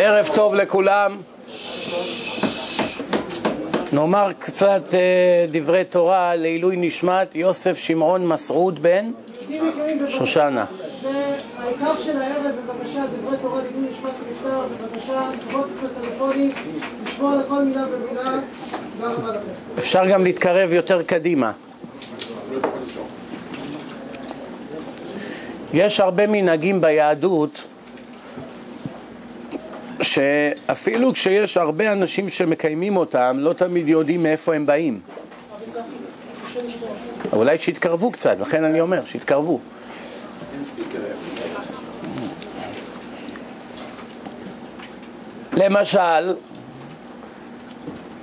ערב טוב לכולם. נאמר קצת אה, דברי תורה לעילוי נשמת יוסף שמעון מסעוד בן שושנה. של הערב, בבקשה, דברי תורה לעילוי נשמת בבקשה, לשמור על כל מילה ומילה. אפשר גם להתקרב יותר קדימה. יש הרבה מנהגים ביהדות שאפילו כשיש הרבה אנשים שמקיימים אותם, לא תמיד יודעים מאיפה הם באים. אולי שיתקרבו קצת, לכן אני אומר, שיתקרבו. למשל,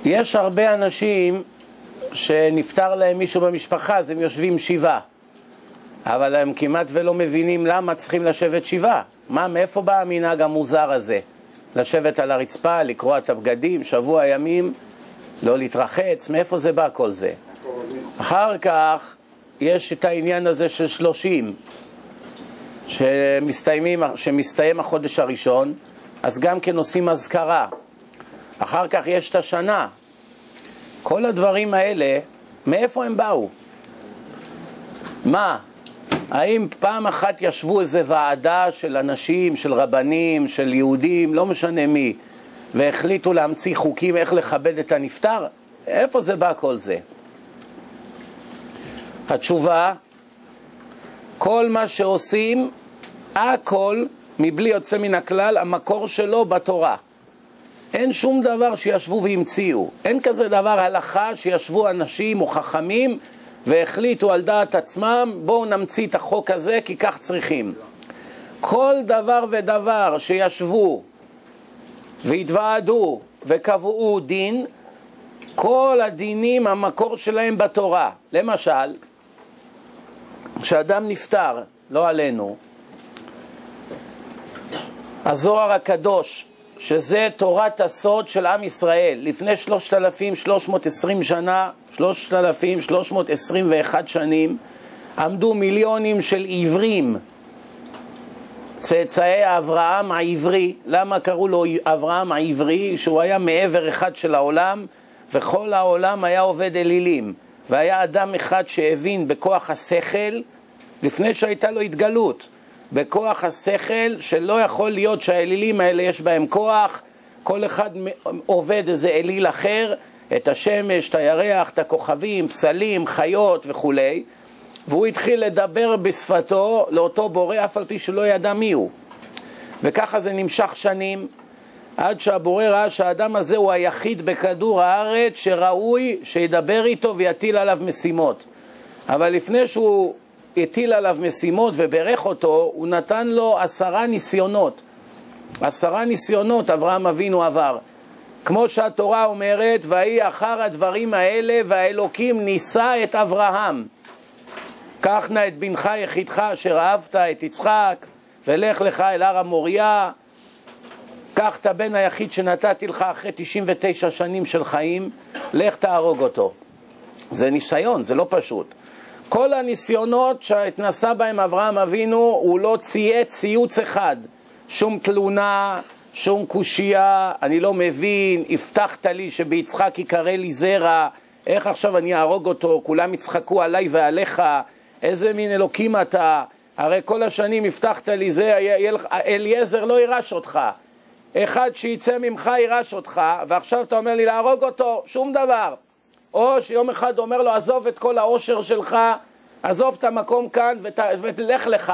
יש הרבה אנשים שנפטר להם מישהו במשפחה, אז הם יושבים שבעה. אבל הם כמעט ולא מבינים למה צריכים לשבת שבעה. מה, מאיפה בא המנהג המוזר הזה? לשבת על הרצפה, לקרוע את הבגדים, שבוע ימים, לא להתרחץ, מאיפה זה בא כל זה? אחר כך יש את העניין הזה של שלושים, שמסתיים החודש הראשון, אז גם כן עושים אזכרה. אחר כך יש את השנה. כל הדברים האלה, מאיפה הם באו? מה? האם פעם אחת ישבו איזה ועדה של אנשים, של רבנים, של יהודים, לא משנה מי, והחליטו להמציא חוקים איך לכבד את הנפטר? איפה זה בא כל זה? התשובה, כל מה שעושים, הכל, מבלי יוצא מן הכלל, המקור שלו בתורה. אין שום דבר שישבו והמציאו. אין כזה דבר הלכה שישבו אנשים או חכמים והחליטו על דעת עצמם, בואו נמציא את החוק הזה כי כך צריכים. כל דבר ודבר שישבו והתוועדו וקבעו דין, כל הדינים, המקור שלהם בתורה. למשל, כשאדם נפטר, לא עלינו, הזוהר הקדוש, שזה תורת הסוד של עם ישראל, לפני 3,320 שנה, 3,321 שנים, עמדו מיליונים של עיוורים, צאצאי אברהם העברי. למה קראו לו אברהם העברי? שהוא היה מעבר אחד של העולם, וכל העולם היה עובד אלילים. והיה אדם אחד שהבין בכוח השכל, לפני שהייתה לו התגלות. בכוח השכל שלא יכול להיות שהאלילים האלה יש בהם כוח, כל אחד עובד איזה אליל אחר, את השמש, את הירח, את הכוכבים, פסלים, חיות וכולי, והוא התחיל לדבר בשפתו לאותו בורא אף על פי שלא ידע מי הוא. וככה זה נמשך שנים, עד שהבורא ראה שהאדם הזה הוא היחיד בכדור הארץ שראוי שידבר איתו ויטיל עליו משימות. אבל לפני שהוא הטיל עליו משימות וברך אותו, הוא נתן לו עשרה ניסיונות. עשרה ניסיונות אברהם אבינו עבר. כמו שהתורה אומרת, ויהי אחר הדברים האלה והאלוקים נישא את אברהם. קח נא את בנך יחידך אשר אהבת את יצחק, ולך לך אל הר המוריה. קח את הבן היחיד שנתתי לך אחרי 99 שנים של חיים, לך תהרוג אותו. זה ניסיון, זה לא פשוט. כל הניסיונות שהתנסה בהם אברהם אבינו, הוא לא צייץ ציוץ אחד. שום תלונה, שום קושייה, אני לא מבין, הבטחת לי שביצחק יקרא לי זרע, איך עכשיו אני אהרוג אותו, כולם יצחקו עליי ועליך, איזה מין אלוקים אתה, הרי כל השנים הבטחת לי זה, אליעזר לא יירש אותך, אחד שיצא ממך יירש אותך, ועכשיו אתה אומר לי להרוג אותו, שום דבר. או שיום אחד אומר לו, עזוב את כל העושר שלך, עזוב את המקום כאן ות... ולך לך.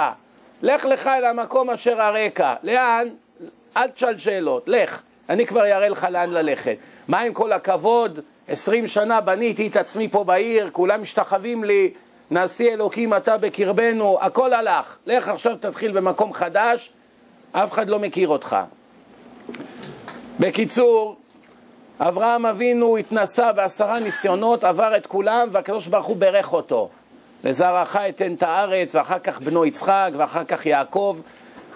לך לך אל המקום אשר הרקע. לאן? אל תשאל שאלות, לך. אני כבר אראה לך לאן ללכת. מה עם כל הכבוד? עשרים שנה בניתי את עצמי פה בעיר, כולם משתחווים לי, נשיא אלוקים אתה בקרבנו, הכל הלך. לך עכשיו תתחיל במקום חדש, אף אחד לא מכיר אותך. בקיצור, אברהם אבינו התנסה בעשרה ניסיונות, עבר את כולם, והקדוש ברוך הוא ברך אותו. לזרעך אתן את הארץ, ואחר כך בנו יצחק, ואחר כך יעקב.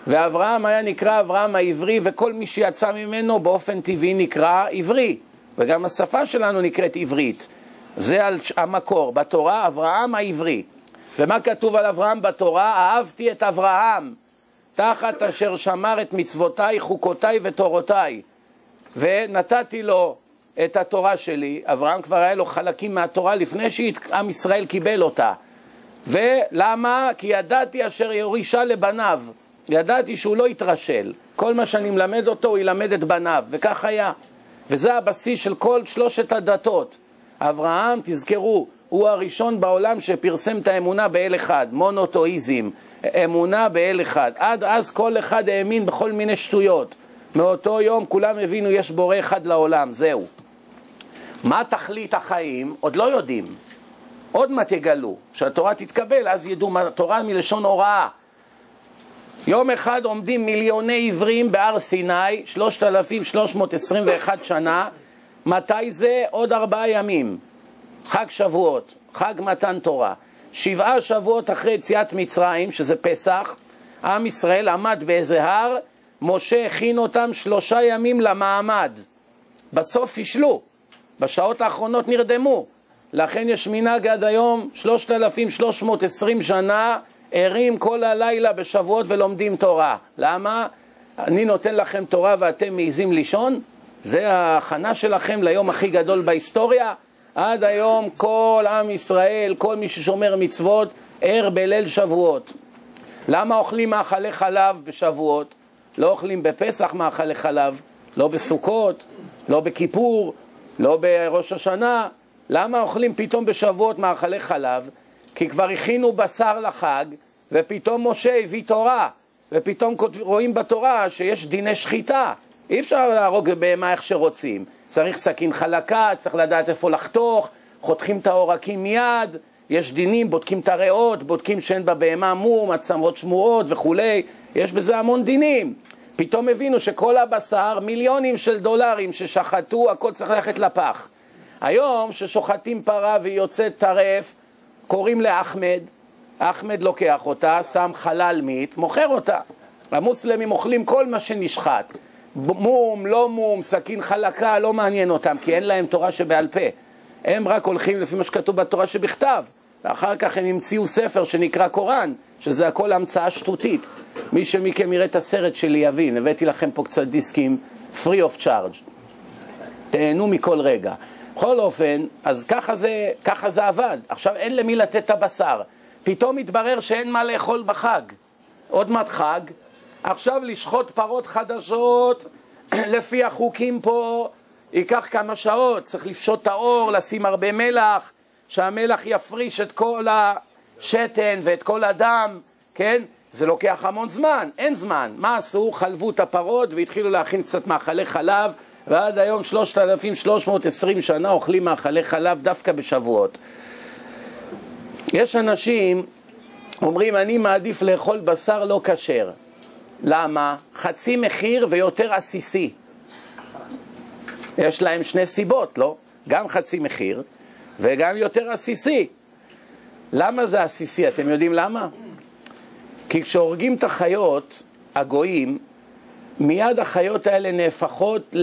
ואברהם היה נקרא אברהם העברי, וכל מי שיצא ממנו באופן טבעי נקרא עברי. וגם השפה שלנו נקראת עברית. זה המקור, בתורה אברהם העברי. ומה כתוב על אברהם בתורה? אהבתי את אברהם, תחת אשר שמר את מצוותיי, חוקותיי ותורותיי. ונתתי לו את התורה שלי, אברהם כבר היה לו חלקים מהתורה לפני שעם ישראל קיבל אותה. ולמה? כי ידעתי אשר יורישה לבניו. ידעתי שהוא לא יתרשל. כל מה שאני מלמד אותו, הוא ילמד את בניו, וכך היה. וזה הבסיס של כל שלושת הדתות. אברהם, תזכרו, הוא הראשון בעולם שפרסם את האמונה באל אחד, מונותואיזם, אמונה באל אחד. עד אז כל אחד האמין בכל מיני שטויות. מאותו יום כולם הבינו יש בורא אחד לעולם, זהו. מה תכלית החיים? עוד לא יודעים. עוד מעט יגלו. כשהתורה תתקבל, אז ידעו מה תורה מלשון הוראה. יום אחד עומדים מיליוני עברים בהר סיני, 3,321 שנה. מתי זה? עוד ארבעה ימים. חג שבועות, חג מתן תורה. שבעה שבועות אחרי יציאת מצרים, שזה פסח, עם ישראל עמד באיזה הר, משה הכין אותם שלושה ימים למעמד. בסוף פישלו, בשעות האחרונות נרדמו. לכן יש מנהג עד היום, 3,320 שנה, ערים כל הלילה בשבועות ולומדים תורה. למה? אני נותן לכם תורה ואתם מעיזים לישון? זה ההכנה שלכם ליום הכי גדול בהיסטוריה? עד היום כל עם ישראל, כל מי ששומר מצוות, ער בליל שבועות. למה אוכלים מאכלי חלב בשבועות? לא אוכלים בפסח מאכלי חלב, לא בסוכות, לא בכיפור, לא בראש השנה. למה אוכלים פתאום בשבועות מאכלי חלב? כי כבר הכינו בשר לחג, ופתאום משה הביא תורה, ופתאום רואים בתורה שיש דיני שחיטה. אי אפשר להרוג בהמה איך שרוצים. צריך סכין חלקה, צריך לדעת איפה לחתוך, חותכים את העורקים מיד, יש דינים, בודקים את הריאות, בודקים שאין בבהמה מום, הצמרות שמורות וכולי, יש בזה המון דינים. פתאום הבינו שכל הבשר, מיליונים של דולרים ששחטו, הכל צריך ללכת לפח. היום ששוחטים פרה והיא יוצאת טרף, קוראים לאחמד, אחמד לוקח אותה, שם חלל מיט, מוכר אותה. המוסלמים אוכלים כל מה שנשחט. מום, לא מום, סכין חלקה, לא מעניין אותם, כי אין להם תורה שבעל פה. הם רק הולכים לפי מה שכתוב בתורה שבכתב. ואחר כך הם המציאו ספר שנקרא קוראן, שזה הכל המצאה שטותית. מי שמכם יראה את הסרט שלי יבין, הבאתי לכם פה קצת דיסקים free of charge. תהנו מכל רגע. בכל אופן, אז ככה זה, ככה זה עבד. עכשיו אין למי לתת את הבשר. פתאום התברר שאין מה לאכול בחג. עוד מעט חג, עכשיו לשחוט פרות חדשות, לפי החוקים פה, ייקח כמה שעות, צריך לפשוט את האור, לשים הרבה מלח, שהמלח יפריש את כל השתן ואת כל הדם, כן? זה לוקח המון זמן, אין זמן. מה עשו? חלבו את הפרות והתחילו להכין קצת מאכלי חלב, ועד היום 3,320 שנה אוכלים מאכלי חלב דווקא בשבועות. יש אנשים אומרים, אני מעדיף לאכול בשר לא כשר. למה? חצי מחיר ויותר עסיסי. יש להם שני סיבות, לא? גם חצי מחיר וגם יותר עסיסי. למה זה עסיסי? אתם יודעים למה? כי כשהורגים את החיות, הגויים, מיד החיות האלה נהפכות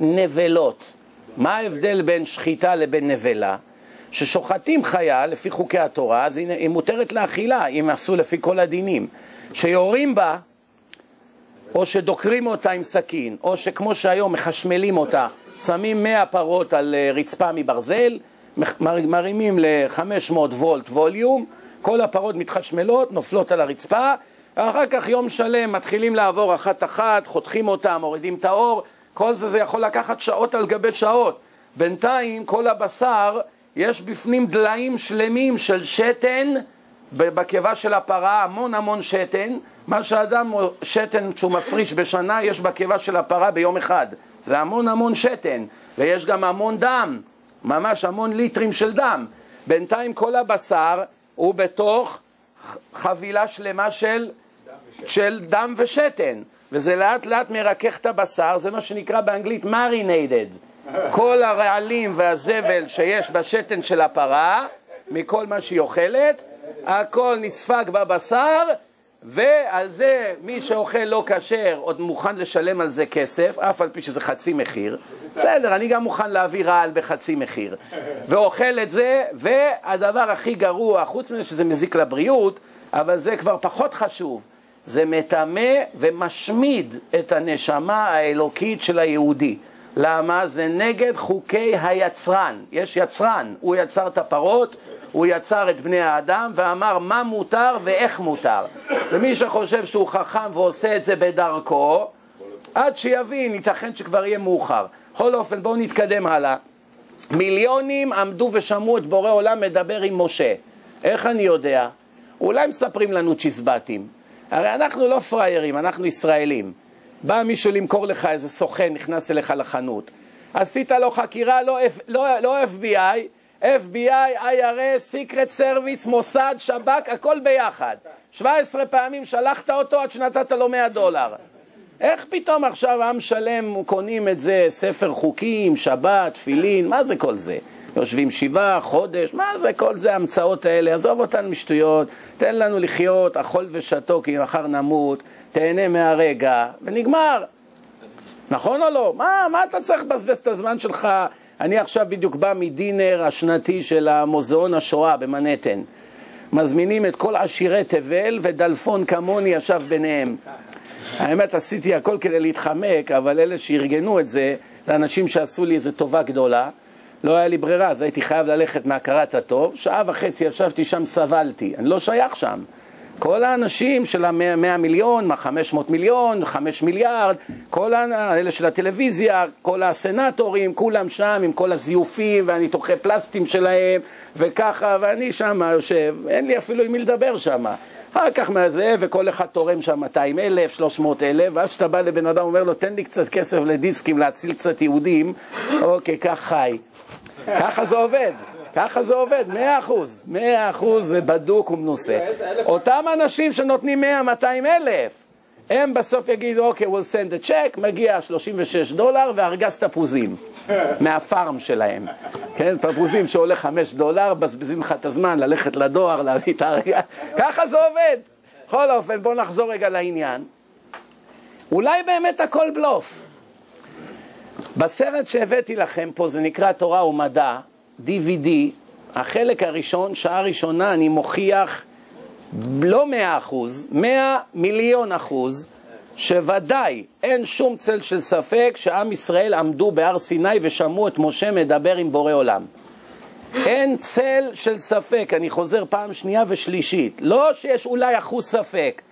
לנבלות. מה ההבדל בין שחיטה לבין נבלה? ששוחטים חיה לפי חוקי התורה, אז היא מותרת לאכילה, אם עשו לפי כל הדינים. שיורים בה, או שדוקרים אותה עם סכין, או שכמו שהיום מחשמלים אותה, שמים 100 פרות על אה, רצפה מברזל, מרימים ל-500 וולט ווליום, כל הפרות מתחשמלות, נופלות על הרצפה, ואחר כך יום שלם מתחילים לעבור אחת-אחת, חותכים אותה, מורידים את האור, כל זה זה יכול לקחת שעות על גבי שעות. בינתיים כל הבשר, יש בפנים דליים שלמים של שתן בקיבה של הפרה, המון המון שתן, מה שאדם, שתן שהוא מפריש בשנה, יש בקיבה של הפרה ביום אחד. זה המון המון שתן, ויש גם המון דם, ממש המון ליטרים של דם. בינתיים כל הבשר הוא בתוך חבילה שלמה של, של דם ושתן, וזה לאט לאט מרכך את הבשר, זה מה שנקרא באנגלית marinated. כל הרעלים והזבל שיש בשתן של הפרה, מכל מה שהיא אוכלת, הכל נספג בבשר, ועל זה מי שאוכל לא כשר עוד מוכן לשלם על זה כסף, אף על פי שזה חצי מחיר. בסדר, אני גם מוכן להביא רעל בחצי מחיר. ואוכל את זה, והדבר הכי גרוע, חוץ מזה שזה מזיק לבריאות, אבל זה כבר פחות חשוב. זה מטמא ומשמיד את הנשמה האלוקית של היהודי. למה? זה נגד חוקי היצרן. יש יצרן, הוא יצר את הפרות, הוא יצר את בני האדם ואמר מה מותר ואיך מותר. ומי שחושב שהוא חכם ועושה את זה בדרכו, עד שיבין, ייתכן שכבר יהיה מאוחר. בכל אופן, בואו נתקדם הלאה. מיליונים עמדו ושמעו את בורא עולם מדבר עם משה. איך אני יודע? אולי מספרים לנו צ'יזבטים. הרי אנחנו לא פראיירים, אנחנו ישראלים. בא מישהו למכור לך, איזה סוכן נכנס אליך לחנות. עשית לו חקירה, לא, לא, לא FBI, FBI, IRS, Secret Service, מוסד, שב"כ, הכל ביחד. 17 פעמים שלחת אותו עד שנתת לו 100 דולר. איך פתאום עכשיו עם שלם קונים את זה, ספר חוקים, שבת, תפילין, מה זה כל זה? יושבים שבעה, חודש, מה זה כל זה, ההמצאות האלה, עזוב אותנו משטויות, תן לנו לחיות, אכול ושתו כי מחר נמות, תהנה מהרגע, ונגמר. נכון או לא? מה, מה אתה צריך לבזבז את הזמן שלך? אני עכשיו בדיוק בא מדינר השנתי של המוזיאון השואה במנהטן. מזמינים את כל עשירי תבל ודלפון כמוני ישב ביניהם. האמת, עשיתי הכל כדי להתחמק, אבל אלה שארגנו את זה, זה אנשים שעשו לי איזו טובה גדולה. לא היה לי ברירה, אז הייתי חייב ללכת מהכרת הטוב. שעה וחצי ישבתי שם, סבלתי. אני לא שייך שם. כל האנשים של המאה מיליון, חמש מאות מיליון, חמש מיליארד, כל האלה של הטלוויזיה, כל הסנטורים, כולם שם עם כל הזיופים והניתוחי פלסטים שלהם וככה, ואני שם יושב, אין לי אפילו עם מי לדבר שם. אחר כך מהזה, וכל אחד תורם שם 200 אלף, 300 אלף, ואז כשאתה בא לבן אדם ואומר לו, תן לי קצת כסף לדיסקים להציל קצת יהודים, אוקיי, כך חי. ככה זה עובד. ככה זה עובד, מאה אחוז, מאה אחוז זה בדוק ומנוסה. אותם אנשים שנותנים מאה, מאתיים אלף, הם בסוף יגידו, אוקיי, we'll send a check, מגיע 36 דולר וארגז תפוזים מהפארם שלהם. כן, תפוזים שעולה 5 דולר, בזבזים לך את הזמן ללכת לדואר, להביא את הארגז, ככה זה עובד. בכל אופן, בואו נחזור רגע לעניין. אולי באמת הכל בלוף. בסרט שהבאתי לכם פה, זה נקרא תורה ומדע, DVD, החלק הראשון, שעה ראשונה, אני מוכיח לא מאה אחוז, מאה מיליון אחוז, שוודאי אין שום צל של ספק שעם ישראל עמדו בהר סיני ושמעו את משה מדבר עם בורא עולם. אין צל של ספק, אני חוזר פעם שנייה ושלישית, לא שיש אולי אחוז ספק,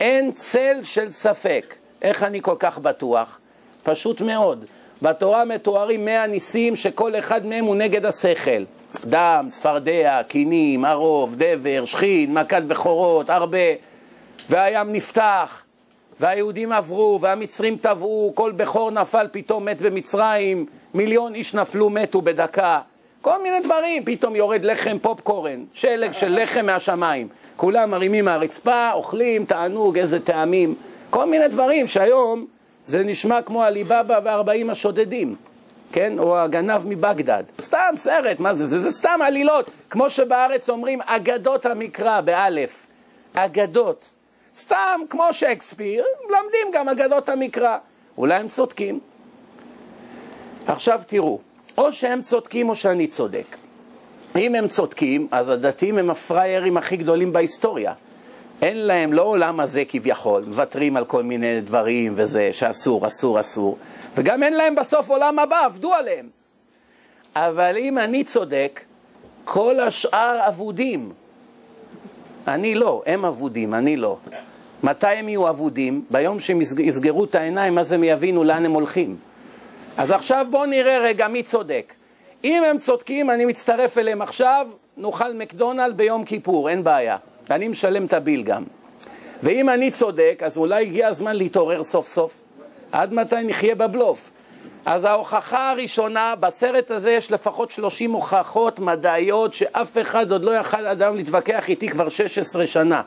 אין צל של ספק. איך אני כל כך בטוח? פשוט מאוד. בתורה מתוארים מאה ניסים שכל אחד מהם הוא נגד השכל. דם, צפרדע, קינים, ערוב, דבר, שכין, מכת בכורות, הרבה. והים נפתח, והיהודים עברו, והמצרים טבעו, כל בכור נפל פתאום מת במצרים, מיליון איש נפלו מתו בדקה. כל מיני דברים, פתאום יורד לחם פופקורן, שלג של לחם מהשמיים. כולם מרימים מהרצפה, אוכלים, תענוג, איזה טעמים. כל מיני דברים שהיום זה נשמע כמו עליבאבא וארבעים השודדים, כן? או הגנב מבגדד. סתם סרט, מה זה? זה, זה סתם עלילות. כמו שבארץ אומרים אגדות המקרא, באלף. אגדות. סתם, כמו שייקספיר, לומדים גם אגדות המקרא. אולי הם צודקים. עכשיו תראו, או שהם צודקים או שאני צודק. אם הם צודקים, אז הדתיים הם הפראיירים הכי גדולים בהיסטוריה. אין להם לא עולם הזה כביכול, מוותרים על כל מיני דברים וזה, שאסור, אסור, אסור, וגם אין להם בסוף עולם הבא, עבדו עליהם. אבל אם אני צודק, כל השאר אבודים. אני לא, הם אבודים, אני לא. מתי הם יהיו אבודים? ביום שהם יסגרו את העיניים, אז הם יבינו לאן הם הולכים. אז עכשיו בואו נראה רגע מי צודק. אם הם צודקים, אני מצטרף אליהם עכשיו, נאכל מקדונלד ביום כיפור, אין בעיה. ואני משלם את הביל גם. ואם אני צודק, אז אולי הגיע הזמן להתעורר סוף סוף. עד מתי נחיה בבלוף? אז ההוכחה הראשונה, בסרט הזה יש לפחות 30 הוכחות מדעיות שאף אחד עוד לא יכל אדם להתווכח איתי כבר 16 שנה.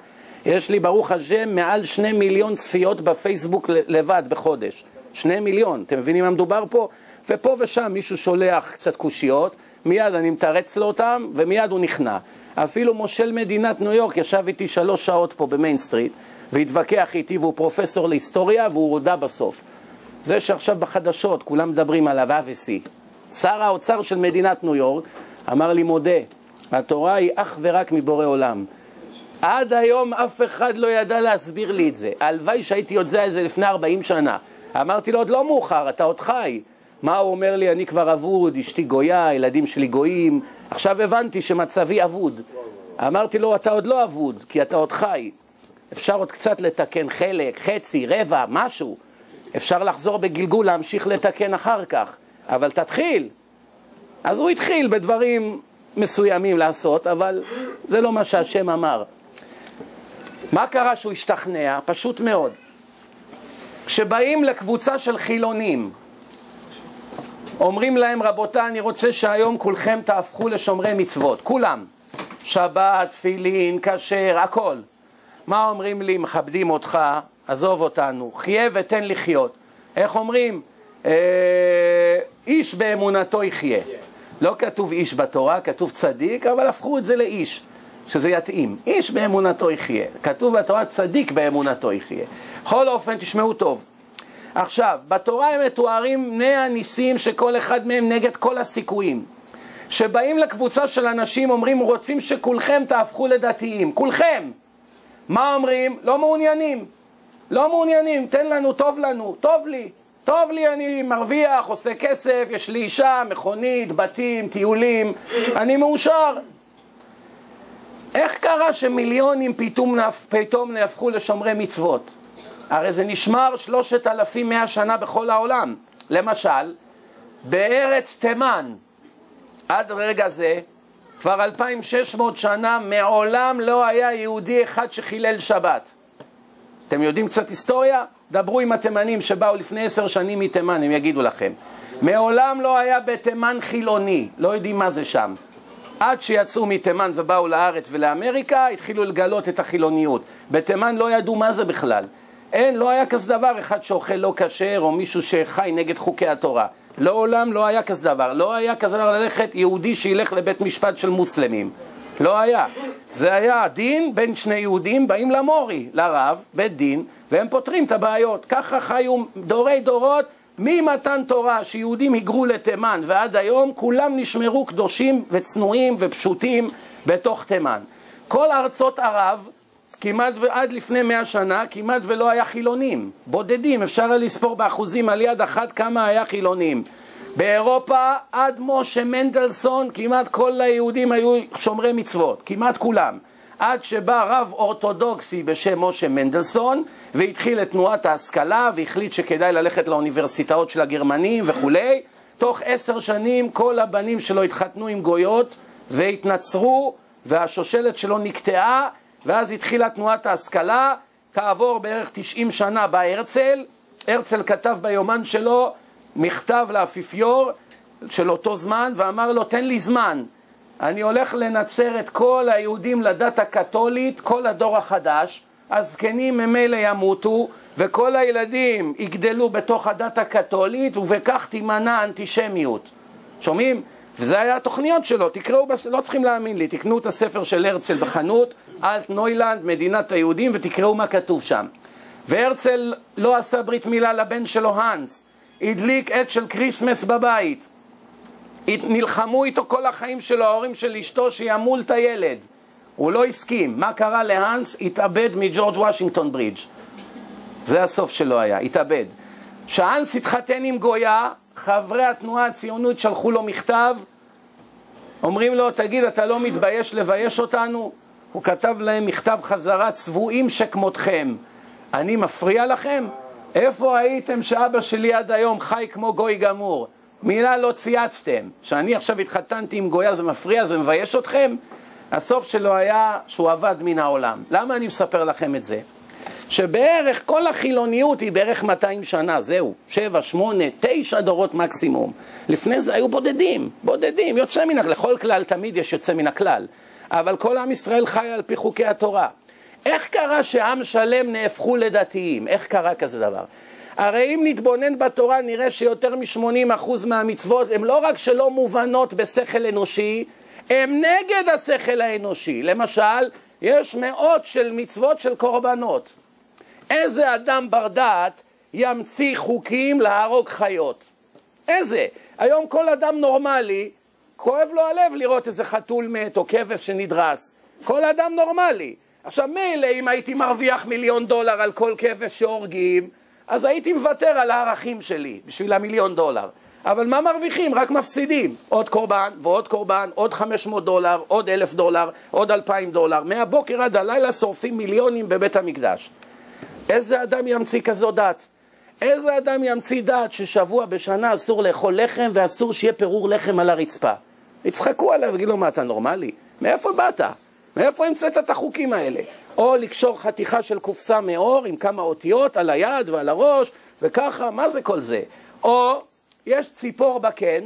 יש לי ברוך השם מעל שני מיליון צפיות בפייסבוק לבד בחודש. שני מיליון, אתם מבינים מה מדובר פה? ופה ושם מישהו שולח קצת קושיות, מיד אני מתרץ לו אותם ומיד הוא נכנע. אפילו מושל מדינת ניו יורק ישב איתי שלוש שעות פה ב Main Street והתווכח איתי והוא פרופסור להיסטוריה והוא הודה בסוף. זה שעכשיו בחדשות כולם מדברים עליו אבסי. שר האוצר של מדינת ניו יורק אמר לי מודה, התורה היא אך ורק מבורא עולם. עד היום אף אחד לא ידע להסביר לי את זה. הלוואי שהייתי יודע את זה לפני 40 שנה. אמרתי לו, עוד לא מאוחר, אתה עוד חי. מה הוא אומר לי, אני כבר אבוד, אשתי גויה, הילדים שלי גויים. עכשיו הבנתי שמצבי אבוד. אמרתי לו, אתה עוד לא אבוד, כי אתה עוד חי. אפשר עוד קצת לתקן חלק, חצי, רבע, משהו. אפשר לחזור בגלגול, להמשיך לתקן אחר כך. אבל תתחיל. אז הוא התחיל בדברים מסוימים לעשות, אבל זה לא מה שהשם אמר. מה קרה שהוא השתכנע? פשוט מאוד. כשבאים לקבוצה של חילונים, אומרים להם, רבותיי, אני רוצה שהיום כולכם תהפכו לשומרי מצוות, כולם. שבת, תפילין, כשר, הכל. מה אומרים לי? מכבדים אותך, עזוב אותנו, חיה ותן לחיות. איך אומרים? אה, איש באמונתו יחיה. לא כתוב איש בתורה, כתוב צדיק, אבל הפכו את זה לאיש, שזה יתאים. איש באמונתו יחיה. כתוב בתורה צדיק באמונתו יחיה. בכל אופן, תשמעו טוב. עכשיו, בתורה הם מתוארים בני הניסים שכל אחד מהם נגד כל הסיכויים. שבאים לקבוצה של אנשים, אומרים, רוצים שכולכם תהפכו לדתיים. כולכם. מה אומרים? לא מעוניינים. לא מעוניינים, תן לנו, טוב לנו, טוב לי. טוב לי, אני מרוויח, עושה כסף, יש לי אישה, מכונית, בתים, טיולים, אני מאושר. איך קרה שמיליונים פתאום, נהפכו לשומרי מצוות? הרי זה נשמר שלושת אלפים מאה שנה בכל העולם. למשל, בארץ תימן, עד רגע זה, כבר 2,600 שנה, מעולם לא היה יהודי אחד שחילל שבת. אתם יודעים קצת היסטוריה? דברו עם התימנים שבאו לפני עשר שנים מתימן, הם יגידו לכם. מעולם לא היה בתימן חילוני, לא יודעים מה זה שם. עד שיצאו מתימן ובאו לארץ ולאמריקה, התחילו לגלות את החילוניות. בתימן לא ידעו מה זה בכלל. אין, לא היה כזה דבר אחד שאוכל לא כשר או מישהו שחי נגד חוקי התורה. לעולם לא היה כזה דבר. לא היה כזה דבר ללכת יהודי שילך לבית משפט של מוסלמים. לא היה. זה היה דין בין שני יהודים, באים למורי, לרב, בית דין, והם פותרים את הבעיות. ככה חיו דורי דורות ממתן תורה שיהודים היגרו לתימן ועד היום כולם נשמרו קדושים וצנועים ופשוטים בתוך תימן. כל ארצות ערב, כמעט ועד לפני מאה שנה, כמעט ולא היה חילונים. בודדים, אפשר היה לספור באחוזים על יד אחת כמה היה חילונים. באירופה עד משה מנדלסון כמעט כל היהודים היו שומרי מצוות, כמעט כולם. עד שבא רב אורתודוקסי בשם משה מנדלסון והתחיל את תנועת ההשכלה והחליט שכדאי ללכת לאוניברסיטאות של הגרמנים וכולי. תוך עשר שנים כל הבנים שלו התחתנו עם גויות והתנצרו והשושלת שלו נקטעה ואז התחילה תנועת ההשכלה. כעבור בערך 90 שנה בא הרצל, הרצל כתב ביומן שלו מכתב לאפיפיור של אותו זמן ואמר לו תן לי זמן אני הולך לנצר את כל היהודים לדת הקתולית, כל הדור החדש, הזקנים ממילא ימותו וכל הילדים יגדלו בתוך הדת הקתולית ובכך תימנע האנטישמיות. שומעים? וזה היה התוכניות שלו, תקראו, לא צריכים להאמין לי, תקנו את הספר של הרצל בחנות, אלטנוילנד, מדינת היהודים, ותקראו מה כתוב שם. והרצל לא עשה ברית מילה לבן שלו האנס, הדליק עת של Christmas בבית. נלחמו איתו כל החיים שלו, ההורים של אשתו, שימול את הילד. הוא לא הסכים. מה קרה להאנס? התאבד מ George Washington Bridge. זה הסוף שלו היה, התאבד. כשהאנס התחתן עם גויה, חברי התנועה הציונות שלחו לו מכתב, אומרים לו, תגיד, אתה לא מתבייש לבייש אותנו? הוא כתב להם מכתב חזרה, צבועים שכמותכם. אני מפריע לכם? איפה הייתם שאבא שלי עד היום חי כמו גוי גמור? מילה לא צייצתם. שאני עכשיו התחתנתי עם גויה זה מפריע, זה מבייש אתכם? הסוף שלו היה שהוא עבד מן העולם. למה אני מספר לכם את זה? שבערך כל החילוניות היא בערך 200 שנה, זהו, 7, 8, 9 דורות מקסימום. לפני זה היו בודדים, בודדים, יוצא מן הכלל, לכל כלל תמיד יש יוצא מן הכלל. אבל כל עם ישראל חי על פי חוקי התורה. איך קרה שעם שלם נהפכו לדתיים? איך קרה כזה דבר? הרי אם נתבונן בתורה נראה שיותר מ-80% מהמצוות הן לא רק שלא מובנות בשכל אנושי, הן נגד השכל האנושי. למשל, יש מאות של מצוות של קורבנות. איזה אדם בר דעת ימציא חוקים להרוג חיות? איזה? היום כל אדם נורמלי, כואב לו הלב לראות איזה חתול מת או כבש שנדרס. כל אדם נורמלי. עכשיו מילא אם הייתי מרוויח מיליון דולר על כל כבש שהורגים, אז הייתי מוותר על הערכים שלי בשביל המיליון דולר. אבל מה מרוויחים? רק מפסידים. עוד קורבן ועוד קורבן, עוד 500 דולר, עוד אלף דולר, עוד אלפיים דולר. מהבוקר עד הלילה שורפים מיליונים בבית המקדש. איזה אדם ימציא כזו דת? איזה אדם ימציא דת ששבוע בשנה אסור לאכול לחם ואסור שיהיה פירור לחם על הרצפה? יצחקו עליו ויגידו לו, מה, אתה נורמלי? מאיפה באת? מאיפה המצאת את החוקים האלה? או לקשור חתיכה של קופסה מאור עם כמה אותיות על היד ועל הראש, וככה, מה זה כל זה? או יש ציפור בקן,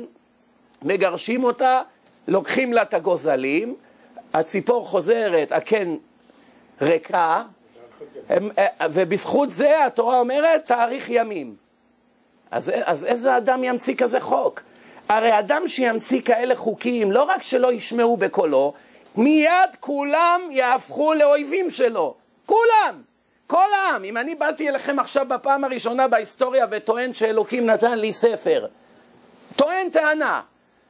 מגרשים אותה, לוקחים לה את הגוזלים, הציפור חוזרת, הקן ריקה, ובזכות זה התורה אומרת תאריך ימים. אז, אז איזה אדם ימציא כזה חוק? הרי אדם שימציא כאלה חוקים, לא רק שלא ישמעו בקולו, מיד כולם יהפכו לאויבים שלו. כולם! כל העם. אם אני באתי אליכם עכשיו בפעם הראשונה בהיסטוריה וטוען שאלוקים נתן לי ספר, טוען טענה.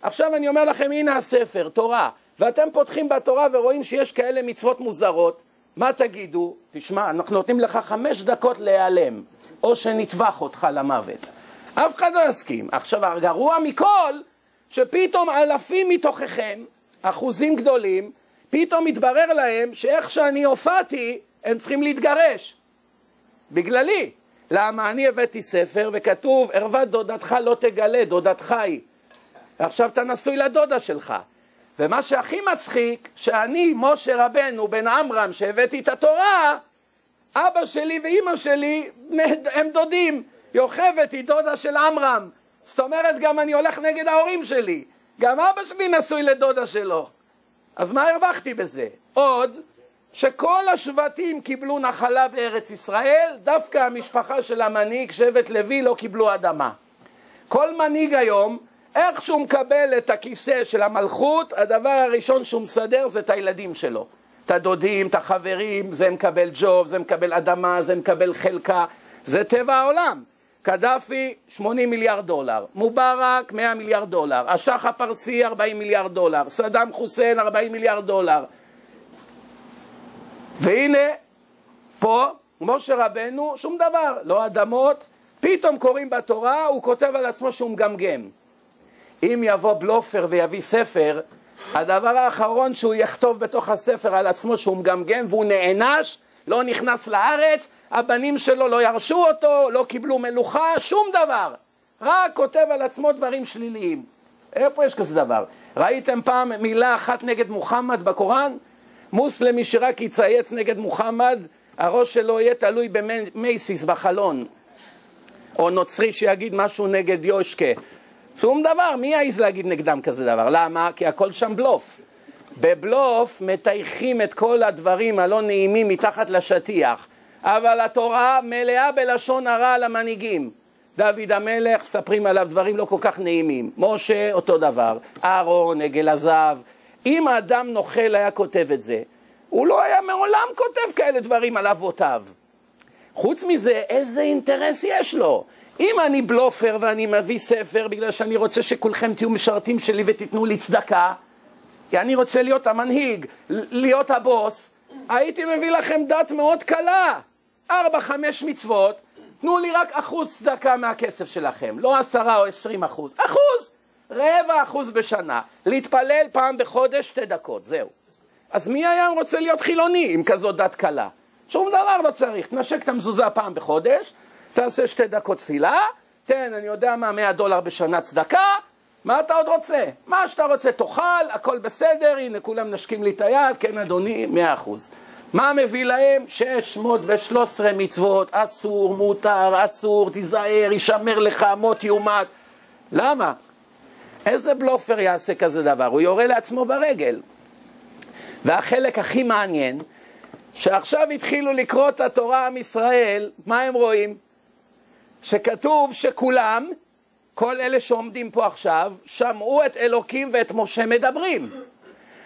עכשיו אני אומר לכם, הנה הספר, תורה, ואתם פותחים בתורה ורואים שיש כאלה מצוות מוזרות, מה תגידו? תשמע, אנחנו נותנים לך חמש דקות להיעלם, או שנטבח אותך למוות. אף אחד לא יסכים. עכשיו, הגרוע מכל, שפתאום אלפים מתוככם, אחוזים גדולים, פתאום מתברר להם שאיך שאני הופעתי, הם צריכים להתגרש. בגללי. למה? אני הבאתי ספר וכתוב, ערוות דודתך לא תגלה, דודתך היא. ועכשיו אתה נשוי לדודה שלך. ומה שהכי מצחיק, שאני, משה רבנו, בן עמרם, שהבאתי את התורה, אבא שלי ואימא שלי הם דודים. יוכבד היא דודה של עמרם. זאת אומרת, גם אני הולך נגד ההורים שלי. גם אבא שלי נשוי לדודה שלו. אז מה הרווחתי בזה? עוד, שכל השבטים קיבלו נחלה בארץ ישראל, דווקא המשפחה של המנהיג, שבט לוי, לא קיבלו אדמה. כל מנהיג היום, איך שהוא מקבל את הכיסא של המלכות, הדבר הראשון שהוא מסדר זה את הילדים שלו. את הדודים, את החברים, זה מקבל ג'וב, זה מקבל אדמה, זה מקבל חלקה, זה טבע העולם. קדאפי 80 מיליארד דולר, מובארק 100 מיליארד דולר, השח הפרסי 40 מיליארד דולר, סדאם חוסיין 40 מיליארד דולר. והנה, פה, משה רבנו, שום דבר, לא אדמות, פתאום קוראים בתורה, הוא כותב על עצמו שהוא מגמגם. אם יבוא בלופר ויביא ספר, הדבר האחרון שהוא יכתוב בתוך הספר על עצמו שהוא מגמגם והוא נענש, לא נכנס לארץ, הבנים שלו לא ירשו אותו, לא קיבלו מלוכה, שום דבר. רק כותב על עצמו דברים שליליים. איפה יש כזה דבר? ראיתם פעם מילה אחת נגד מוחמד בקוראן? מוסלמי שרק יצייץ נגד מוחמד, הראש שלו יהיה תלוי במייסיס בחלון. או נוצרי שיגיד משהו נגד יושקה. שום דבר, מי יעז להגיד נגדם כזה דבר? למה? כי הכל שם בלוף. בבלוף מטייחים את כל הדברים הלא נעימים מתחת לשטיח. אבל התורה מלאה בלשון הרע על המנהיגים. דוד המלך, ספרים עליו דברים לא כל כך נעימים. משה, אותו דבר. אהרון, עגל הזהב. אם האדם נוכל היה כותב את זה, הוא לא היה מעולם כותב כאלה דברים על אבותיו. חוץ מזה, איזה אינטרס יש לו? אם אני בלופר ואני מביא ספר בגלל שאני רוצה שכולכם תהיו משרתים שלי ותיתנו לי צדקה, כי אני רוצה להיות המנהיג, להיות הבוס, הייתי מביא לכם דת מאוד קלה. ארבע, חמש מצוות, תנו לי רק אחוז צדקה מהכסף שלכם, לא עשרה או עשרים אחוז, אחוז, רבע אחוז בשנה, להתפלל פעם בחודש שתי דקות, זהו. אז מי היה רוצה להיות חילוני עם כזאת דת קלה? שום דבר לא צריך, תנשק את המזוזה פעם בחודש, תעשה שתי דקות תפילה, תן, אני יודע מה, מאה דולר בשנה צדקה, מה אתה עוד רוצה? מה שאתה רוצה תאכל, הכל בסדר, הנה כולם נשקים לי את היד, כן אדוני, מאה אחוז. מה מביא להם? 613 מצוות, אסור, מותר, אסור, תיזהר, יישמר לך, מות יומת. למה? איזה בלופר יעשה כזה דבר? הוא יורה לעצמו ברגל. והחלק הכי מעניין, שעכשיו התחילו לקרוא את התורה עם ישראל, מה הם רואים? שכתוב שכולם, כל אלה שעומדים פה עכשיו, שמעו את אלוקים ואת משה מדברים.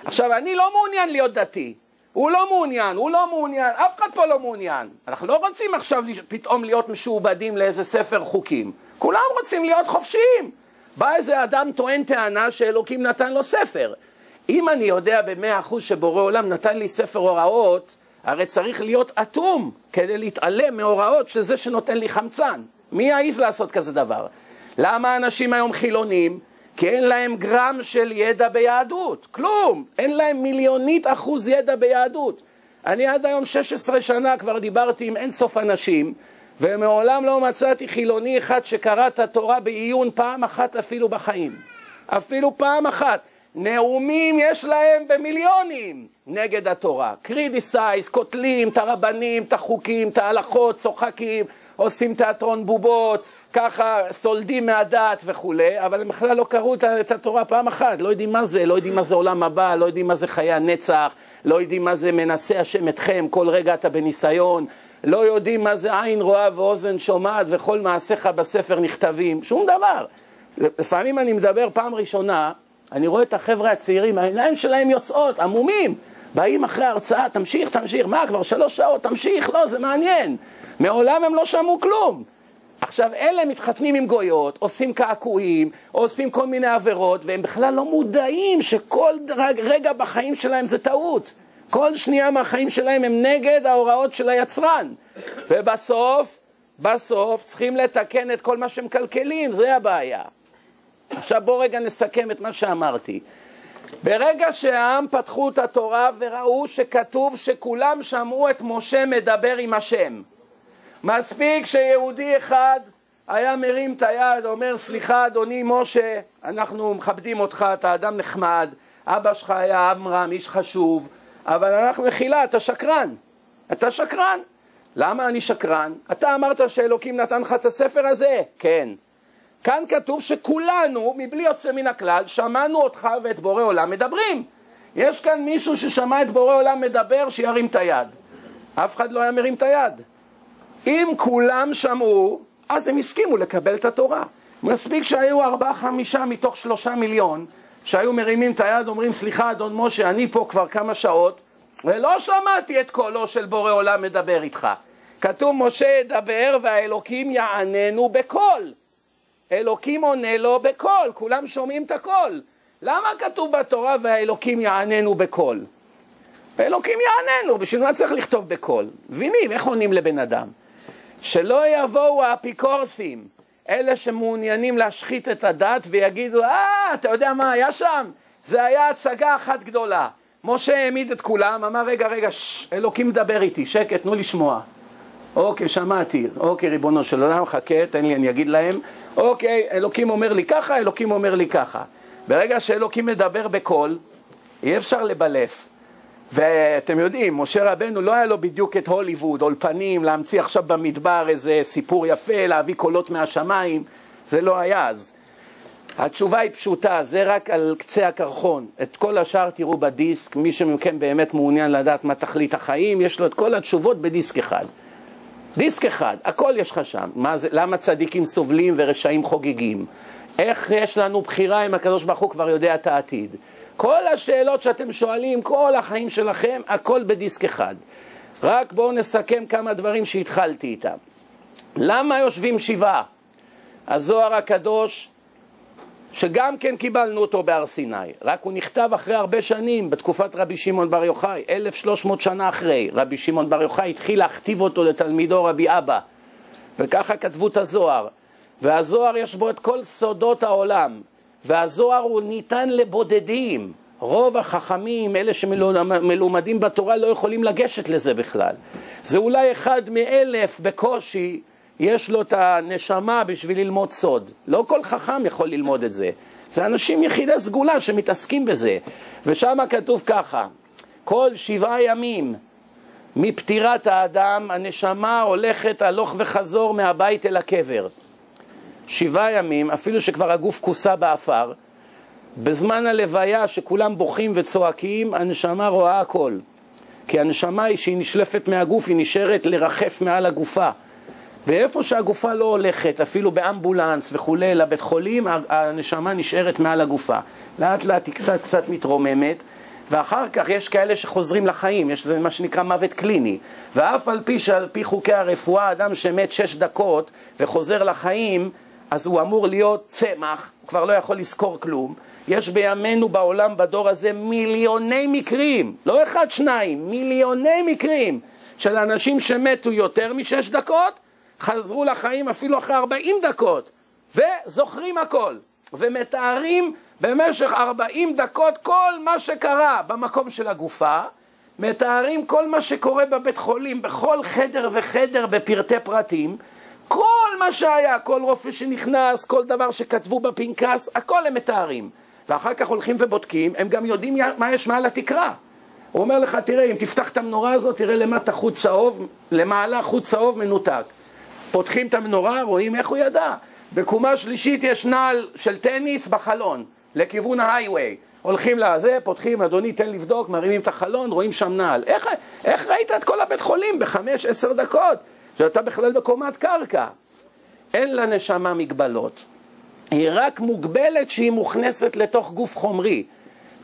עכשיו, אני לא מעוניין להיות דתי. הוא לא מעוניין, הוא לא מעוניין, אף אחד פה לא מעוניין. אנחנו לא רוצים עכשיו פתאום להיות משועבדים לאיזה ספר חוקים. כולם רוצים להיות חופשיים. בא איזה אדם טוען טענה שאלוקים נתן לו ספר. אם אני יודע במאה אחוז שבורא עולם נתן לי ספר הוראות, הרי צריך להיות אטום כדי להתעלם מהוראות של זה שנותן לי חמצן. מי יעז לעשות כזה דבר? למה אנשים היום חילונים? כי אין להם גרם של ידע ביהדות, כלום, אין להם מיליונית אחוז ידע ביהדות. אני עד היום 16 שנה כבר דיברתי עם אין סוף אנשים, ומעולם לא מצאתי חילוני אחד שקרא את התורה בעיון פעם אחת אפילו בחיים. אפילו פעם אחת. נאומים יש להם במיליונים נגד התורה. קרידיסייז, קוטלים את הרבנים, את החוקים, את ההלכות, צוחקים, עושים תיאטרון בובות, ככה סולדים מהדת וכולי, אבל הם בכלל לא קראו את התורה פעם אחת, לא יודעים מה זה, לא יודעים מה זה עולם הבא, לא יודעים מה זה חיי הנצח, לא יודעים מה זה מנסה השם אתכם, כל רגע אתה בניסיון, לא יודעים מה זה עין רואה ואוזן שומעת וכל מעשיך בספר נכתבים, שום דבר. לפעמים אני מדבר פעם ראשונה, אני רואה את החבר'ה הצעירים, העיניים שלהם יוצאות, עמומים, באים אחרי ההרצאה, תמשיך, תמשיך, מה כבר שלוש שעות, תמשיך, לא, זה מעניין. מעולם הם לא שמעו כלום. עכשיו, אלה מתחתנים עם גויות, עושים קעקועים, עושים כל מיני עבירות, והם בכלל לא מודעים שכל רגע בחיים שלהם זה טעות. כל שנייה מהחיים שלהם הם נגד ההוראות של היצרן. ובסוף, בסוף צריכים לתקן את כל מה שמקלקלים, זה הבעיה. עכשיו בואו רגע נסכם את מה שאמרתי. ברגע שהעם פתחו את התורה וראו שכתוב שכולם שמעו את משה מדבר עם השם, מספיק שיהודי אחד היה מרים את היד, אומר סליחה אדוני משה, אנחנו מכבדים אותך, אתה אדם נחמד, אבא שלך היה עמרם, איש חשוב, אבל אנחנו מחילה, אתה שקרן, אתה שקרן. למה אני שקרן? אתה אמרת שאלוקים נתן לך את הספר הזה? כן. כאן כתוב שכולנו, מבלי יוצא מן הכלל, שמענו אותך ואת בורא עולם מדברים. יש כאן מישהו ששמע את בורא עולם מדבר, שירים את היד. אף אחד לא היה מרים את היד. אם כולם שמעו, אז הם הסכימו לקבל את התורה. מספיק שהיו ארבעה חמישה מתוך שלושה מיליון שהיו מרימים את היד, אומרים סליחה אדון משה, אני פה כבר כמה שעות ולא שמעתי את קולו של בורא עולם מדבר איתך. כתוב משה ידבר והאלוקים יעננו בקול. אלוקים עונה לו בקול, כולם שומעים את הקול. למה כתוב בתורה והאלוקים יעננו בקול? האלוקים יעננו, בשביל מה צריך לכתוב בקול? מבינים איך עונים לבן אדם? שלא יבואו האפיקורסים, אלה שמעוניינים להשחית את הדת ויגידו, אה, אתה יודע מה היה שם? זה היה הצגה אחת גדולה. משה העמיד את כולם, אמר, רגע, רגע, ש, אלוקים מדבר איתי, שקט, תנו לשמוע. אוקיי, שמעתי. אוקיי, ריבונו של עולם, חכה, תן לי, אני אגיד להם. אוקיי, אלוקים אומר לי ככה, אלוקים אומר לי ככה. ברגע שאלוקים מדבר בקול, אי אפשר לבלף. ואתם יודעים, משה רבנו לא היה לו בדיוק את הוליווד, אולפנים, להמציא עכשיו במדבר איזה סיפור יפה, להביא קולות מהשמיים, זה לא היה אז. התשובה היא פשוטה, זה רק על קצה הקרחון. את כל השאר תראו בדיסק, מי שמכם באמת מעוניין לדעת מה תכלית החיים, יש לו את כל התשובות בדיסק אחד. דיסק אחד, הכל יש לך שם. זה, למה צדיקים סובלים ורשעים חוגגים? איך יש לנו בחירה אם הקדוש ברוך הוא כבר יודע את העתיד? כל השאלות שאתם שואלים, כל החיים שלכם, הכל בדיסק אחד. רק בואו נסכם כמה דברים שהתחלתי איתם. למה יושבים שבעה? הזוהר הקדוש, שגם כן קיבלנו אותו בהר סיני, רק הוא נכתב אחרי הרבה שנים, בתקופת רבי שמעון בר יוחאי, 1300 שנה אחרי. רבי שמעון בר יוחאי התחיל להכתיב אותו לתלמידו רבי אבא, וככה כתבו את הזוהר. והזוהר יש בו את כל סודות העולם, והזוהר הוא ניתן לבודדים. רוב החכמים, אלה שמלומדים בתורה, לא יכולים לגשת לזה בכלל. זה אולי אחד מאלף בקושי, יש לו את הנשמה בשביל ללמוד סוד. לא כל חכם יכול ללמוד את זה. זה אנשים יחידי סגולה שמתעסקים בזה. ושם כתוב ככה, כל שבעה ימים מפטירת האדם, הנשמה הולכת הלוך וחזור מהבית אל הקבר. שבעה ימים, אפילו שכבר הגוף כוסה באפר, בזמן הלוויה שכולם בוכים וצועקים, הנשמה רואה הכל. כי הנשמה היא שהיא נשלפת מהגוף, היא נשארת לרחף מעל הגופה. ואיפה שהגופה לא הולכת, אפילו באמבולנס וכולי, לבית חולים, הנשמה נשארת מעל הגופה. לאט לאט היא קצת קצת מתרוממת, ואחר כך יש כאלה שחוזרים לחיים, יש זה מה שנקרא מוות קליני. ואף על פי שעל פי חוקי הרפואה, אדם שמת שש דקות וחוזר לחיים, אז הוא אמור להיות צמח, כבר לא יכול לזכור כלום. יש בימינו בעולם, בדור הזה, מיליוני מקרים, לא אחד, שניים, מיליוני מקרים של אנשים שמתו יותר משש דקות, חזרו לחיים אפילו אחרי ארבעים דקות, וזוכרים הכל, ומתארים במשך ארבעים דקות כל מה שקרה במקום של הגופה, מתארים כל מה שקורה בבית חולים, בכל חדר וחדר בפרטי פרטים, כל מה שהיה, כל רופא שנכנס, כל דבר שכתבו בפנקס, הכל הם מתארים. ואחר כך הולכים ובודקים, הם גם יודעים מה יש מעל התקרה. הוא אומר לך, תראה, אם תפתח את המנורה הזאת, תראה למטה חוט צהוב, למעלה חוט צהוב מנותק. פותחים את המנורה, רואים איך הוא ידע. בקומה שלישית יש נעל של טניס בחלון, לכיוון ההייווי. הולכים לזה, פותחים, אדוני, תן לבדוק, מרימים את החלון, רואים שם נעל. איך, איך ראית את כל הבית חולים בחמש, עשר דקות? שאתה בכלל בקומת קרקע. אין לנשמה מגבלות. היא רק מוגבלת שהיא מוכנסת לתוך גוף חומרי.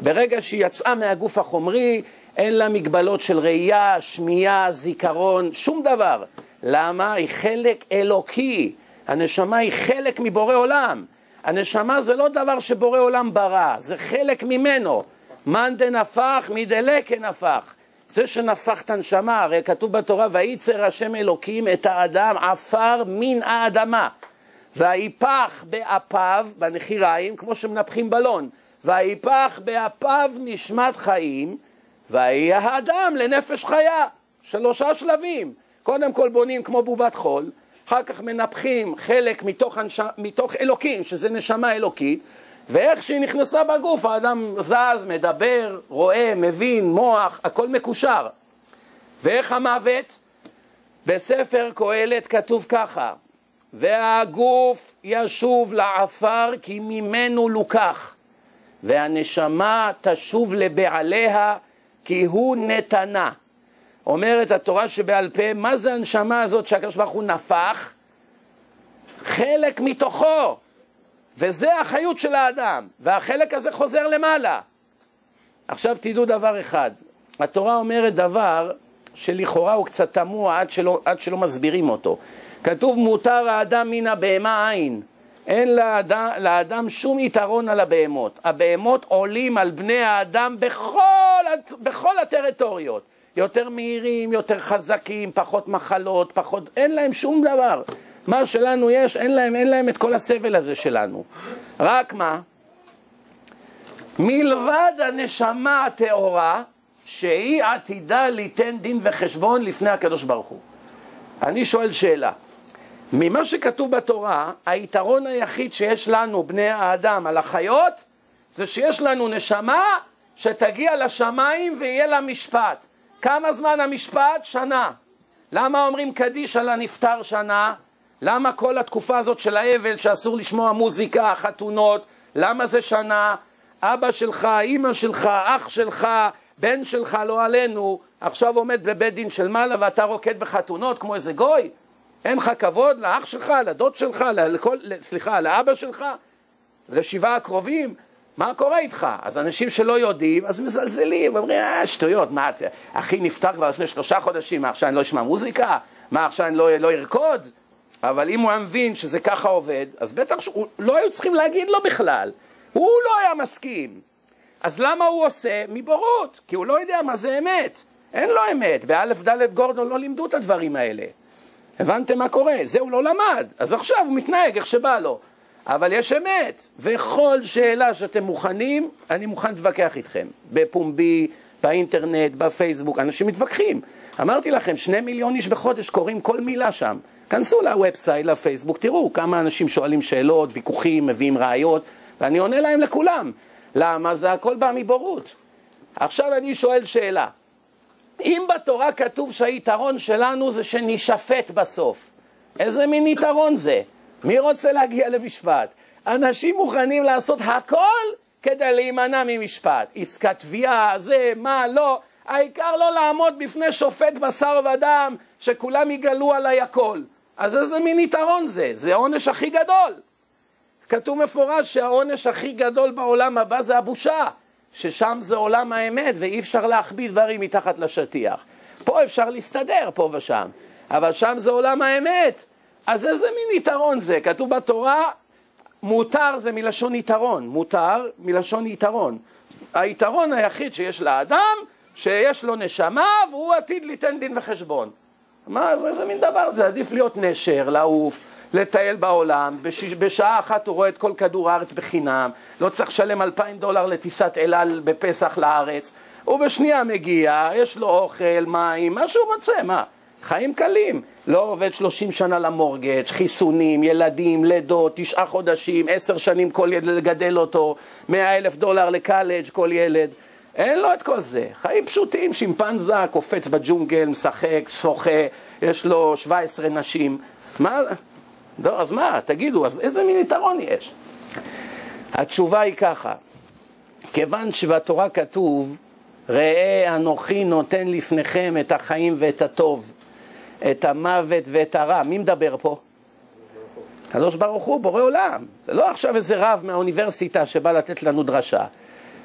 ברגע שהיא יצאה מהגוף החומרי, אין לה מגבלות של ראייה, שמיעה, זיכרון, שום דבר. למה? היא חלק אלוקי. הנשמה היא חלק מבורא עולם. הנשמה זה לא דבר שבורא עולם ברא, זה חלק ממנו. מאן דנפח מדלקה נפח. זה שנפח את הנשמה, הרי כתוב בתורה, וייצר השם אלוקים את האדם עפר מן האדמה. ויפח באפיו, בנחיריים, כמו שמנפחים בלון, ויפח באפיו נשמת חיים, ויהיה האדם לנפש חיה. שלושה שלבים. קודם כל בונים כמו בובת חול, אחר כך מנפחים חלק מתוך, הנש... מתוך אלוקים, שזה נשמה אלוקית, ואיך שהיא נכנסה בגוף, האדם זז, מדבר, רואה, מבין, מוח, הכל מקושר. ואיך המוות? בספר קהלת כתוב ככה: והגוף ישוב לעפר כי ממנו לוקח, והנשמה תשוב לבעליה כי הוא נתנה. אומרת התורה שבעל פה, מה זה הנשמה הזאת שהקדוש ברוך הוא נפח? חלק מתוכו, וזה החיות של האדם, והחלק הזה חוזר למעלה. עכשיו תדעו דבר אחד, התורה אומרת דבר שלכאורה הוא קצת תמוה עד עד שלא מסבירים אותו. כתוב מותר האדם מן הבהמה עין. אין לאדם, לאדם שום יתרון על הבהמות. הבהמות עולים על בני האדם בכל, בכל הטריטוריות. יותר מהירים, יותר חזקים, פחות מחלות, פחות... אין להם שום דבר. מה שלנו יש, אין להם, אין להם את כל הסבל הזה שלנו. רק מה? מלבד הנשמה הטהורה, שהיא עתידה ליתן דין וחשבון לפני הקדוש ברוך הוא. אני שואל שאלה, ממה שכתוב בתורה, היתרון היחיד שיש לנו, בני האדם, על החיות, זה שיש לנו נשמה שתגיע לשמיים ויהיה לה משפט. כמה זמן המשפט? שנה. למה אומרים קדיש על הנפטר שנה? למה כל התקופה הזאת של האבל שאסור לשמוע מוזיקה, חתונות, למה זה שנה? אבא שלך, אימא שלך, אח שלך, בן שלך, לא עלינו, עכשיו עומד בבית דין של מעלה ואתה רוקד בחתונות כמו איזה גוי? אין לך כבוד לאח שלך, לדוד שלך, לכל, סליחה, לאבא שלך, לשבעה הקרובים? מה קורה איתך? אז אנשים שלא יודעים, אז מזלזלים, אומרים, אה, שטויות, מה, אחי נפטר כבר לפני שלושה חודשים, מה, עכשיו אני לא אשמע מוזיקה? מה, עכשיו אני לא, לא? אבל אם הוא היה מבין שזה ככה עובד, אז בטח שהוא, לא היו צריכים להגיד לו בכלל. הוא לא היה מסכים. אז למה הוא עושה? מבורות, כי הוא לא יודע מה זה אמת. אין לו אמת. באלף דלת גורדון לא לימדו את הדברים האלה. הבנתם מה קורה? זה הוא לא למד. אז עכשיו הוא מתנהג איך שבא לו. אבל יש אמת, וכל שאלה שאתם מוכנים, אני מוכן להתווכח איתכם. בפומבי, באינטרנט, בפייסבוק, אנשים מתווכחים. אמרתי לכם, שני מיליון איש בחודש קוראים כל מילה שם. כנסו ל website, לפייסבוק, תראו כמה אנשים שואלים שאלות, ויכוחים, מביאים ראיות, ואני עונה להם לכולם. למה? זה הכל בא מבורות. עכשיו אני שואל שאלה. אם בתורה כתוב שהיתרון שלנו זה שנישפט בסוף, איזה מין יתרון זה? מי רוצה להגיע למשפט? אנשים מוכנים לעשות הכל כדי להימנע ממשפט. עסקת תביעה, זה, מה, לא. העיקר לא לעמוד בפני שופט בשר ודם, שכולם יגלו עליי הכל. אז איזה מין יתרון זה? זה העונש הכי גדול. כתוב מפורש שהעונש הכי גדול בעולם הבא זה הבושה, ששם זה עולם האמת ואי אפשר להחביא דברים מתחת לשטיח. פה אפשר להסתדר, פה ושם, אבל שם זה עולם האמת. אז איזה מין יתרון זה? כתוב בתורה, מותר זה מלשון יתרון, מותר מלשון יתרון. היתרון היחיד שיש לאדם, שיש לו נשמה והוא עתיד ליתן דין וחשבון. מה זה, איזה מין דבר זה? עדיף להיות נשר, לעוף, לטייל בעולם, בש... בשעה אחת הוא רואה את כל כדור הארץ בחינם, לא צריך לשלם אלפיים דולר לטיסת אל על בפסח לארץ, הוא בשנייה מגיע, יש לו אוכל, מים, מה שהוא רוצה, מה? חיים קלים. לא עובד שלושים שנה למורגג', חיסונים, ילדים, לידות, תשעה חודשים, עשר שנים כל ילד לגדל אותו, מאה אלף דולר לקלג' כל ילד. אין לו את כל זה. חיים פשוטים, שימפנזה, קופץ בג'ונגל, משחק, שוחה, יש לו 17 נשים. מה? לא, אז מה, תגידו, אז איזה מין יתרון יש? התשובה היא ככה, כיוון שבתורה כתוב, ראה אנוכי נותן לפניכם את החיים ואת הטוב, את המוות ואת הרע. מי מדבר פה? הקדוש ברוך הוא, בורא עולם. זה לא עכשיו איזה רב מהאוניברסיטה שבא לתת לנו דרשה.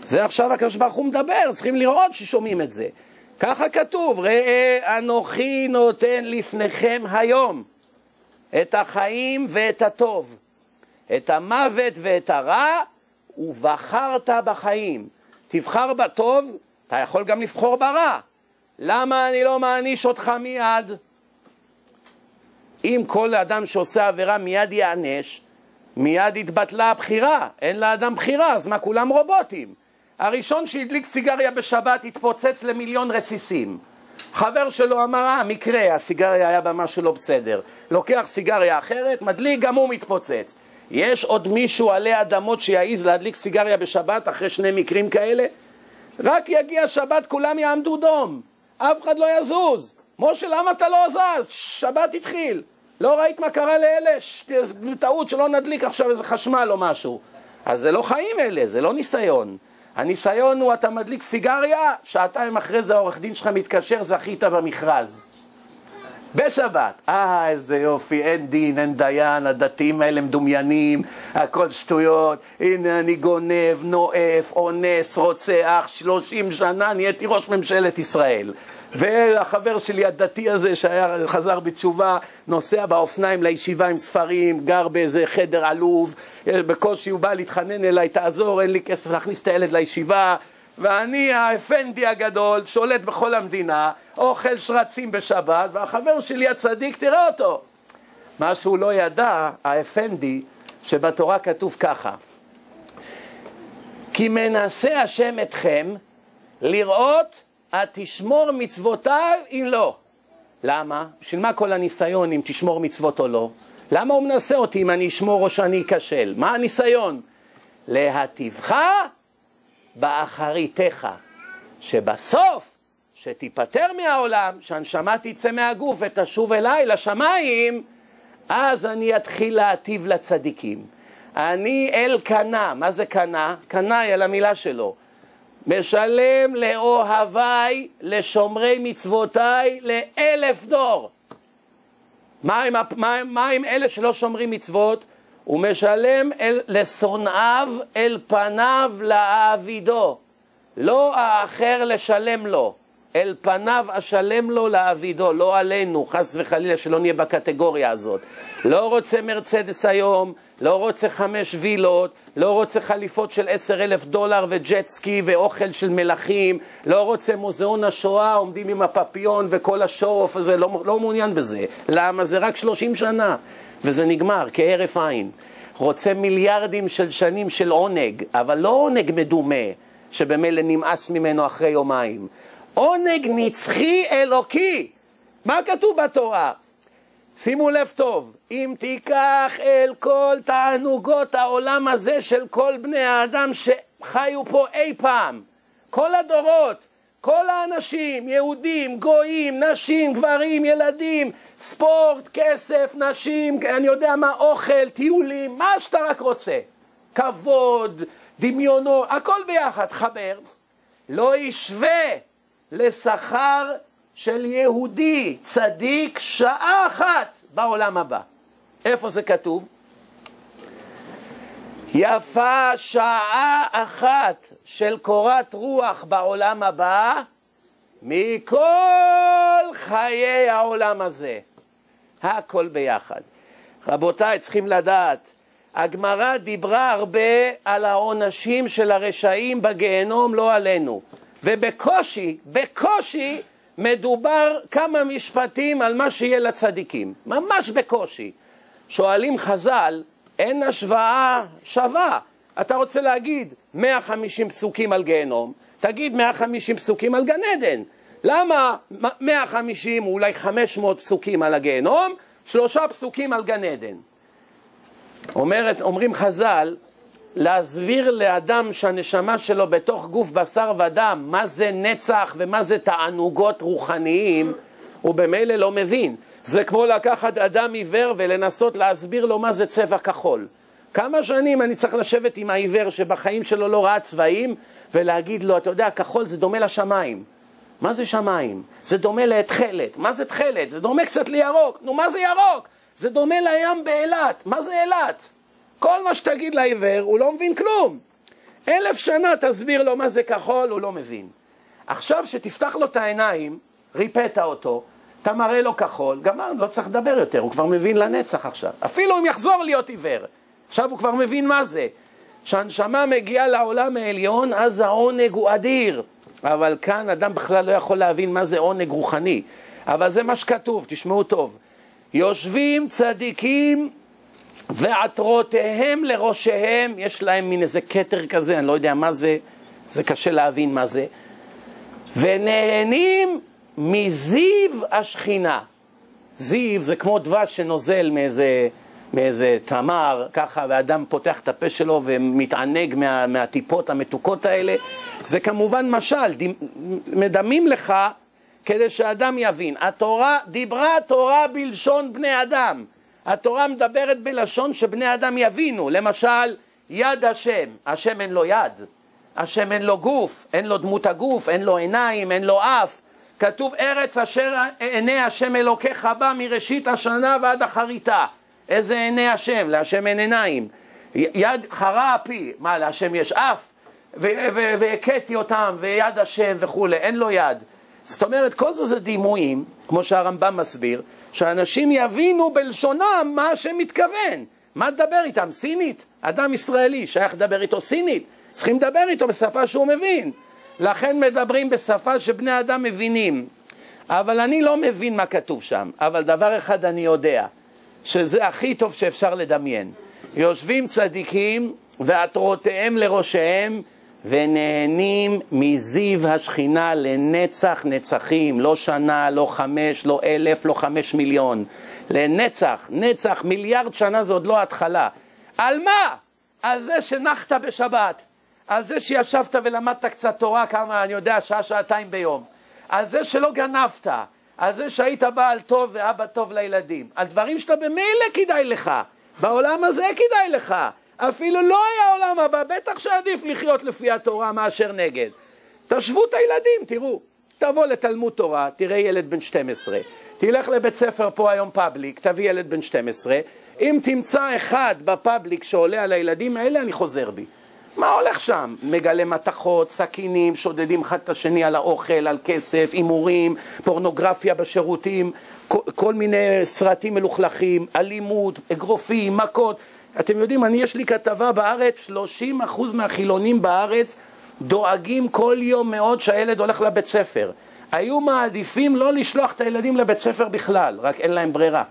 זה עכשיו הקדוש ברוך הוא מדבר, צריכים לראות ששומעים את זה. ככה כתוב, ראה אנוכי נותן לפניכם היום את החיים ואת הטוב, את המוות ואת הרע, ובחרת בחיים. תבחר בטוב, אתה יכול גם לבחור ברע. למה אני לא מעניש אותך מיד? אם כל אדם שעושה עבירה מיד ייענש, מיד התבטלה הבחירה, אין לאדם בחירה, אז מה, כולם רובוטים. הראשון שהדליק סיגריה בשבת התפוצץ למיליון רסיסים. חבר שלו אמר, אה, מקרה, הסיגריה היה במשהו לא בסדר. לוקח סיגריה אחרת, מדליק, גם הוא מתפוצץ. יש עוד מישהו עלי אדמות שיעז להדליק סיגריה בשבת אחרי שני מקרים כאלה? רק יגיע שבת כולם יעמדו דום, אף אחד לא יזוז. משה, למה אתה לא זז? שבת התחיל. לא ראית מה קרה לאלה? טעות שלא נדליק עכשיו איזה חשמל או משהו. אז זה לא חיים אלה, זה לא ניסיון. הניסיון הוא, אתה מדליק סיגריה, שעתיים אחרי זה העורך דין שלך מתקשר, זכית במכרז. בשבת. אה, איזה יופי, אין דין, אין דיין, הדתיים האלה מדומיינים, הכל שטויות. הנה אני גונב, נואף, אונס, רוצח, שלושים שנה נהייתי ראש ממשלת ישראל. והחבר שלי הדתי הזה שחזר בתשובה, נוסע באופניים לישיבה עם ספרים, גר באיזה חדר עלוב, בקושי הוא בא להתחנן אליי, תעזור, אין לי כסף להכניס את הילד לישיבה, ואני האפנדי הגדול, שולט בכל המדינה, אוכל שרצים בשבת, והחבר שלי הצדיק, תראה אותו. מה שהוא לא ידע, האפנדי, שבתורה כתוב ככה: כי מנסה השם אתכם לראות התשמור מצוותיו אם לא. למה? בשביל מה כל הניסיון אם תשמור מצוות או לא? למה הוא מנסה אותי אם אני אשמור או שאני אכשל? מה הניסיון? להטיבך באחריתך, שבסוף, שתיפטר מהעולם, שהנשמה תצא מהגוף ותשוב אליי לשמיים, אז אני אתחיל להטיב לצדיקים. אני אל קנה, מה זה קנה? קנאי על המילה שלו. משלם לאוהביי, לשומרי מצוותיי, לאלף דור. מה עם, מה, מה עם אלה שלא שומרים מצוות? הוא משלם אל, לשונאיו אל פניו להעבידו, לא האחר לשלם לו, אל פניו אשלם לו להעבידו, לא עלינו, חס וחלילה שלא נהיה בקטגוריה הזאת. לא רוצה מרצדס היום, לא רוצה חמש וילות, לא רוצה חליפות של עשר אלף דולר וג'ט סקי ואוכל של מלכים, לא רוצה מוזיאון השואה, עומדים עם הפפיון וכל השואו-אוף הזה, לא, לא מעוניין בזה. למה? זה רק שלושים שנה, וזה נגמר כהרף עין. רוצה מיליארדים של שנים של עונג, אבל לא עונג מדומה, שבמילא נמאס ממנו אחרי יומיים. עונג נצחי אלוקי. מה כתוב בתורה? שימו לב טוב, אם תיקח אל כל תענוגות העולם הזה של כל בני האדם שחיו פה אי פעם, כל הדורות, כל האנשים, יהודים, גויים, נשים, גברים, ילדים, ספורט, כסף, נשים, אני יודע מה, אוכל, טיולים, מה שאתה רק רוצה. כבוד, דמיונו, הכל ביחד, חבר. לא ישווה לשכר של יהודי צדיק שעה אחת בעולם הבא. איפה זה כתוב? יפה שעה אחת של קורת רוח בעולם הבא מכל חיי העולם הזה. הכל ביחד. רבותיי, צריכים לדעת, הגמרא דיברה הרבה על העונשים של הרשעים בגיהנום, לא עלינו. ובקושי, בקושי, מדובר כמה משפטים על מה שיהיה לצדיקים. ממש בקושי. שואלים חז"ל, אין השוואה שווה. אתה רוצה להגיד 150 פסוקים על גיהנום, תגיד 150 פסוקים על גן עדן. למה 150 או אולי 500 פסוקים על הגיהנום, שלושה פסוקים על גן עדן? אומרת, אומרים חז"ל, להסביר לאדם שהנשמה שלו בתוך גוף בשר ודם, מה זה נצח ומה זה תענוגות רוחניים, הוא במילא לא מבין. זה כמו לקחת אדם עיוור ולנסות להסביר לו מה זה צבע כחול. כמה שנים אני צריך לשבת עם העיוור שבחיים שלו לא ראה צבעים ולהגיד לו, אתה יודע, כחול זה דומה לשמיים. מה זה שמיים? זה דומה לתכלת. מה זה תכלת? זה דומה קצת לירוק. נו, מה זה ירוק? זה דומה לים באילת. מה זה אילת? כל מה שתגיד לעיוור, הוא לא מבין כלום. אלף שנה תסביר לו מה זה כחול, הוא לא מבין. עכשיו שתפתח לו את העיניים, ריפאת אותו, אתה מראה לו כחול, גמרנו, לא צריך לדבר יותר, הוא כבר מבין לנצח עכשיו. אפילו אם יחזור להיות עיוור, עכשיו הוא כבר מבין מה זה. כשהנשמה מגיעה לעולם העליון, אז העונג הוא אדיר. אבל כאן אדם בכלל לא יכול להבין מה זה עונג רוחני. אבל זה מה שכתוב, תשמעו טוב. יושבים צדיקים ועטרותיהם לראשיהם, יש להם מין איזה כתר כזה, אני לא יודע מה זה, זה קשה להבין מה זה, ונהנים מזיו השכינה. זיו זה כמו דבש שנוזל מאיזה, מאיזה תמר, ככה, ואדם פותח את הפה שלו ומתענג מה, מהטיפות המתוקות האלה. זה כמובן משל, מדמים לך כדי שאדם יבין. התורה, דיברה התורה בלשון בני אדם. התורה מדברת בלשון שבני אדם יבינו. למשל, יד השם, השם אין לו יד, השם אין לו גוף, אין לו דמות הגוף, אין לו עיניים, אין לו אף. כתוב ארץ אשר עיני השם אלוקיך בה מראשית השנה ועד אחריתה. איזה עיני השם? להשם אין עיניים. יד חרה אפי, מה להשם יש אף? והכיתי אותם, ויד השם וכולי, אין לו יד. זאת אומרת, כל זה זה דימויים, כמו שהרמב"ם מסביר, שאנשים יבינו בלשונם מה השם מתכוון. מה תדבר איתם? סינית? אדם ישראלי שייך לדבר איתו סינית? צריכים לדבר איתו בשפה שהוא מבין. לכן מדברים בשפה שבני אדם מבינים. אבל אני לא מבין מה כתוב שם, אבל דבר אחד אני יודע, שזה הכי טוב שאפשר לדמיין. יושבים צדיקים ועטרותיהם לראשיהם ונהנים מזיו השכינה לנצח נצחים, לא שנה, לא חמש, לא אלף, לא חמש מיליון. לנצח, נצח, מיליארד שנה זה עוד לא התחלה. על מה? על זה שנחת בשבת, על זה שישבת ולמדת קצת תורה כמה, אני יודע, שעה, שעתיים ביום, על זה שלא גנבת, על זה שהיית בעל טוב ואבא טוב לילדים, על דברים שאתה במילא כדאי לך, בעולם הזה כדאי לך. אפילו לא היה עולם הבא, בטח שעדיף לחיות לפי התורה מאשר נגד. תשוו את הילדים, תראו. תבוא לתלמוד תורה, תראה ילד בן 12. תלך לבית ספר פה היום פאבליק, תביא ילד בן 12. אם תמצא אחד בפאבליק שעולה על הילדים האלה, אני חוזר בי. מה הולך שם? מגלה מתכות, סכינים, שודדים אחד את השני על האוכל, על כסף, הימורים, פורנוגרפיה בשירותים, כל, כל מיני סרטים מלוכלכים, אלימות, אגרופים, מכות. אתם יודעים, אני יש לי כתבה בארץ, 30 אחוז מהחילונים בארץ דואגים כל יום מאוד שהילד הולך לבית ספר. היו מעדיפים לא לשלוח את הילדים לבית ספר בכלל, רק אין להם ברירה.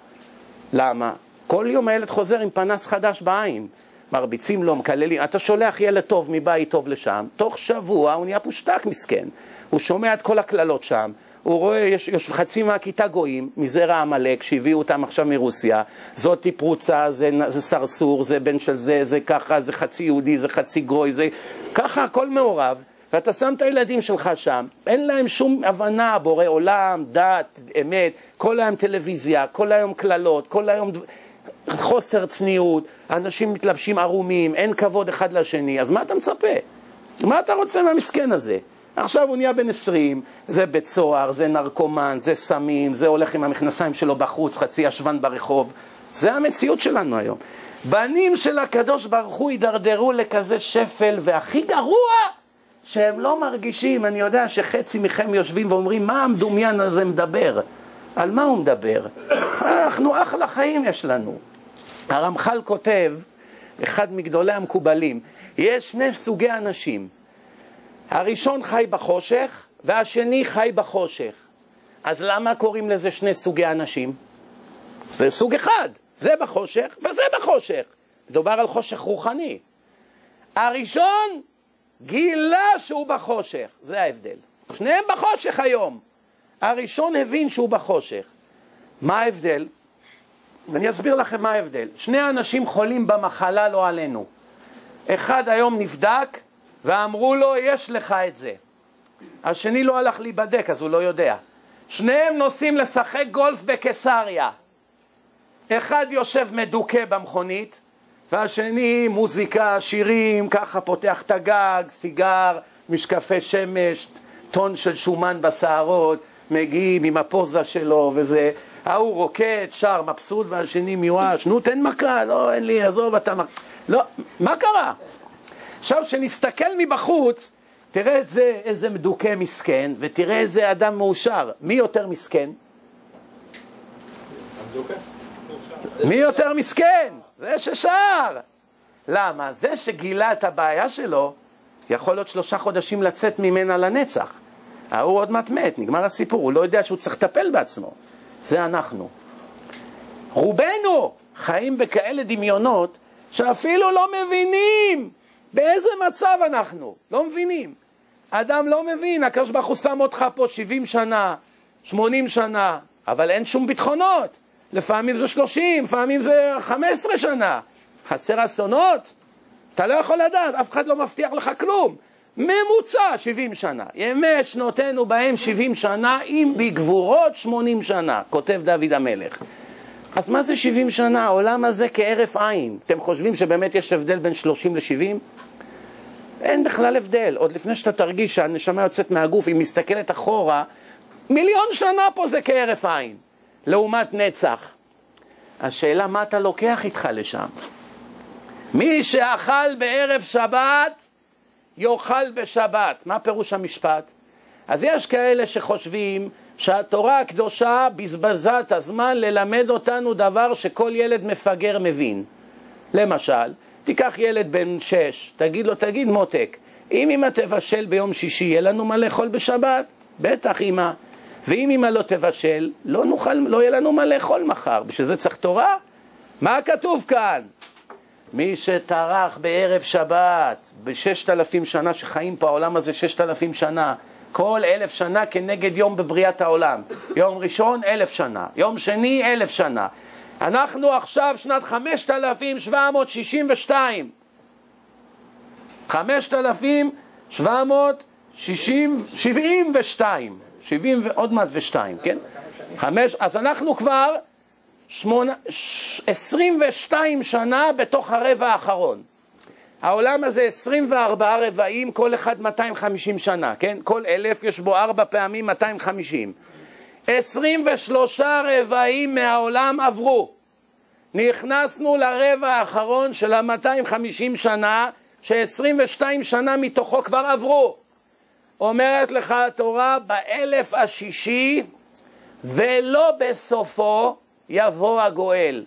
למה? כל יום הילד חוזר עם פנס חדש בעין. מרביצים לו, מקללים. אתה שולח ילד טוב מבית טוב לשם, תוך שבוע הוא נהיה פושטק מסכן. הוא שומע את כל הקללות שם, הוא רואה, יש, יש חצי מהכיתה גויים, מזרע עמלק, שהביאו אותם עכשיו מרוסיה, זאתי פרוצה, זה, זה סרסור, זה בן של זה, זה ככה, זה חצי יהודי, זה חצי גוי, זה... ככה הכל מעורב, ואתה שם את הילדים שלך שם, אין להם שום הבנה, בורא עולם, דת, אמת, כל היום טלוויזיה, כל היום קללות, כל היום חוסר צניעות, אנשים מתלבשים ערומים, אין כבוד אחד לשני, אז מה אתה מצפה? מה אתה רוצה מהמסכן הזה? עכשיו הוא נהיה בן 20, זה בית סוהר, זה נרקומן, זה סמים, זה הולך עם המכנסיים שלו בחוץ, חצי ישבן ברחוב. זה המציאות שלנו היום. בנים של הקדוש ברוך הוא הידרדרו לכזה שפל, והכי גרוע, שהם לא מרגישים, אני יודע שחצי מכם יושבים ואומרים, מה המדומיין הזה מדבר? על מה הוא מדבר? אנחנו אחלה חיים יש לנו. הרמח"ל כותב אחד מגדולי המקובלים. יש שני סוגי אנשים. הראשון חי בחושך, והשני חי בחושך. אז למה קוראים לזה שני סוגי אנשים? זה סוג אחד, זה בחושך וזה בחושך. מדובר על חושך רוחני. הראשון גילה שהוא בחושך, זה ההבדל. שניהם בחושך היום. הראשון הבין שהוא בחושך. מה ההבדל? אני אסביר לכם מה ההבדל. שני אנשים חולים במחלה, לא עלינו. אחד היום נבדק ואמרו לו, יש לך את זה. השני לא הלך להיבדק, אז הוא לא יודע. שניהם נוסעים לשחק גולף בקיסריה. אחד יושב מדוכא במכונית, והשני מוזיקה, שירים, ככה פותח את הגג, סיגר, משקפי שמש, טון של שומן בשערות, מגיעים עם הפוזה שלו וזה. ההוא רוקד, שר, מבסוט, והשני מיואש, נו תן מכה, לא, אין לי, עזוב, אתה... לא, מה קרה? עכשיו, כשנסתכל מבחוץ, תראה את זה, איזה מדוכא מסכן, ותראה איזה אדם מאושר. מי יותר מסכן? מי יותר מסכן? זה ששר. למה? זה שגילה את הבעיה שלו, יכול להיות שלושה חודשים לצאת ממנה לנצח. ההוא עוד מעט מת, נגמר הסיפור, הוא לא יודע שהוא צריך לטפל בעצמו. זה אנחנו. רובנו חיים בכאלה דמיונות שאפילו לא מבינים באיזה מצב אנחנו, לא מבינים. אדם לא מבין, הקדוש ברוך הוא שם אותך פה 70 שנה, 80 שנה, אבל אין שום ביטחונות. לפעמים זה 30, לפעמים זה 15 שנה. חסר אסונות? אתה לא יכול לדעת, אף אחד לא מבטיח לך כלום. ממוצע 70 שנה. ימי שנותינו בהם 70 שנה, אם בגבורות 80 שנה, כותב דוד המלך. אז מה זה 70 שנה? העולם הזה כהרף עין. אתם חושבים שבאמת יש הבדל בין 30 ל-70? אין בכלל הבדל. עוד לפני שאתה תרגיש שהנשמה יוצאת מהגוף, היא מסתכלת אחורה, מיליון שנה פה זה כהרף עין, לעומת נצח. השאלה, מה אתה לוקח איתך לשם? מי שאכל בערב שבת, יאכל בשבת. מה פירוש המשפט? אז יש כאלה שחושבים שהתורה הקדושה בזבזה את הזמן ללמד אותנו דבר שכל ילד מפגר מבין. למשל, תיקח ילד בן שש, תגיד לו, תגיד מותק, אם אמא תבשל ביום שישי, יהיה לנו מה לאכול בשבת? בטח אמא. ואם אמא לא תבשל, לא נוכל, לא יהיה לנו מה לאכול מחר. בשביל זה צריך תורה? מה כתוב כאן? מי שטרח בערב שבת, בששת אלפים שנה שחיים פה העולם הזה ששת אלפים שנה, כל אלף שנה כנגד יום בבריאת העולם. יום ראשון, אלף שנה. יום שני, אלף שנה. אנחנו עכשיו שנת 5762. 5772. 70 ועוד מעט ושתיים, כן? חמש, אז אנחנו כבר שמונה, 22 שנה בתוך הרבע האחרון. העולם הזה 24 רבעים, כל אחד 250 שנה, כן? כל אלף יש בו ארבע פעמים 250. 23 רבעים מהעולם עברו. נכנסנו לרבע האחרון של ה-250 שנה, ש-22 שנה מתוכו כבר עברו. אומרת לך התורה, באלף השישי ולא בסופו יבוא הגואל.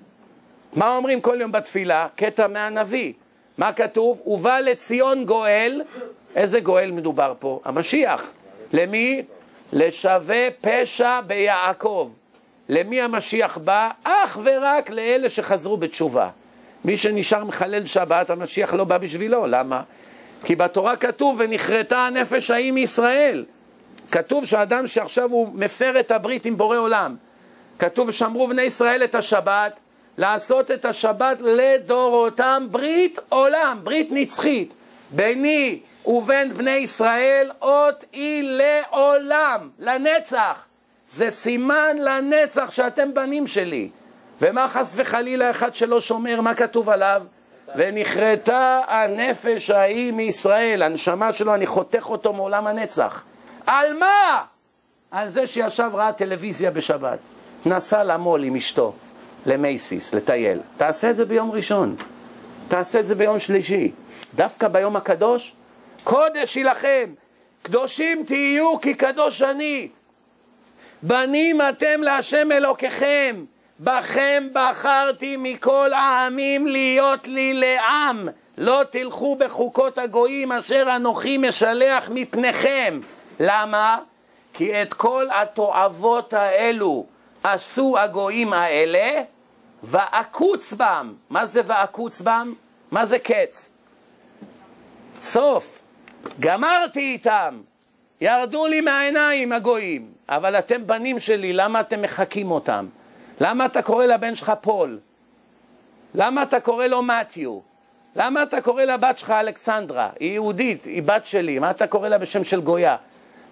מה אומרים כל יום בתפילה? קטע מהנביא. מה כתוב? ובא לציון גואל, איזה גואל מדובר פה? המשיח. למי? לשווה פשע ביעקב. למי המשיח בא? אך ורק לאלה שחזרו בתשובה. מי שנשאר מחלל שבת, המשיח לא בא בשבילו. למה? כי בתורה כתוב, ונכרתה הנפש ההיא מישראל. כתוב שאדם שעכשיו הוא מפר את הברית עם בורא עולם, כתוב, שמרו בני ישראל את השבת, לעשות את השבת לדורותם ברית עולם, ברית נצחית. ביני ובין בני ישראל אות היא לעולם, לנצח. זה סימן לנצח שאתם בנים שלי. ומה חס וחלילה אחד שלא שומר, מה כתוב עליו? ונכרתה הנפש ההיא מישראל, הנשמה שלו, אני חותך אותו מעולם הנצח. על מה? על זה שישב ראה טלוויזיה בשבת. נסע למו"ל עם אשתו, למייסיס, לטייל. תעשה את זה ביום ראשון, תעשה את זה ביום שלישי. דווקא ביום הקדוש, קודש יילחם, קדושים תהיו כי קדוש אני. בנים אתם להשם אלוקיכם, בכם בחרתי מכל העמים להיות לי לעם. לא תלכו בחוקות הגויים אשר אנוכי משלח מפניכם. למה? כי את כל התועבות האלו עשו הגויים האלה, ועקוץ בם. מה זה ועקוץ בם? מה זה קץ? סוף. גמרתי איתם. ירדו לי מהעיניים הגויים. אבל אתם בנים שלי, למה אתם מחקים אותם? למה אתה קורא לבן שלך פול? למה אתה קורא לו מתיו? למה אתה קורא לבת שלך אלכסנדרה? היא יהודית, היא בת שלי, מה אתה קורא לה בשם של גויה?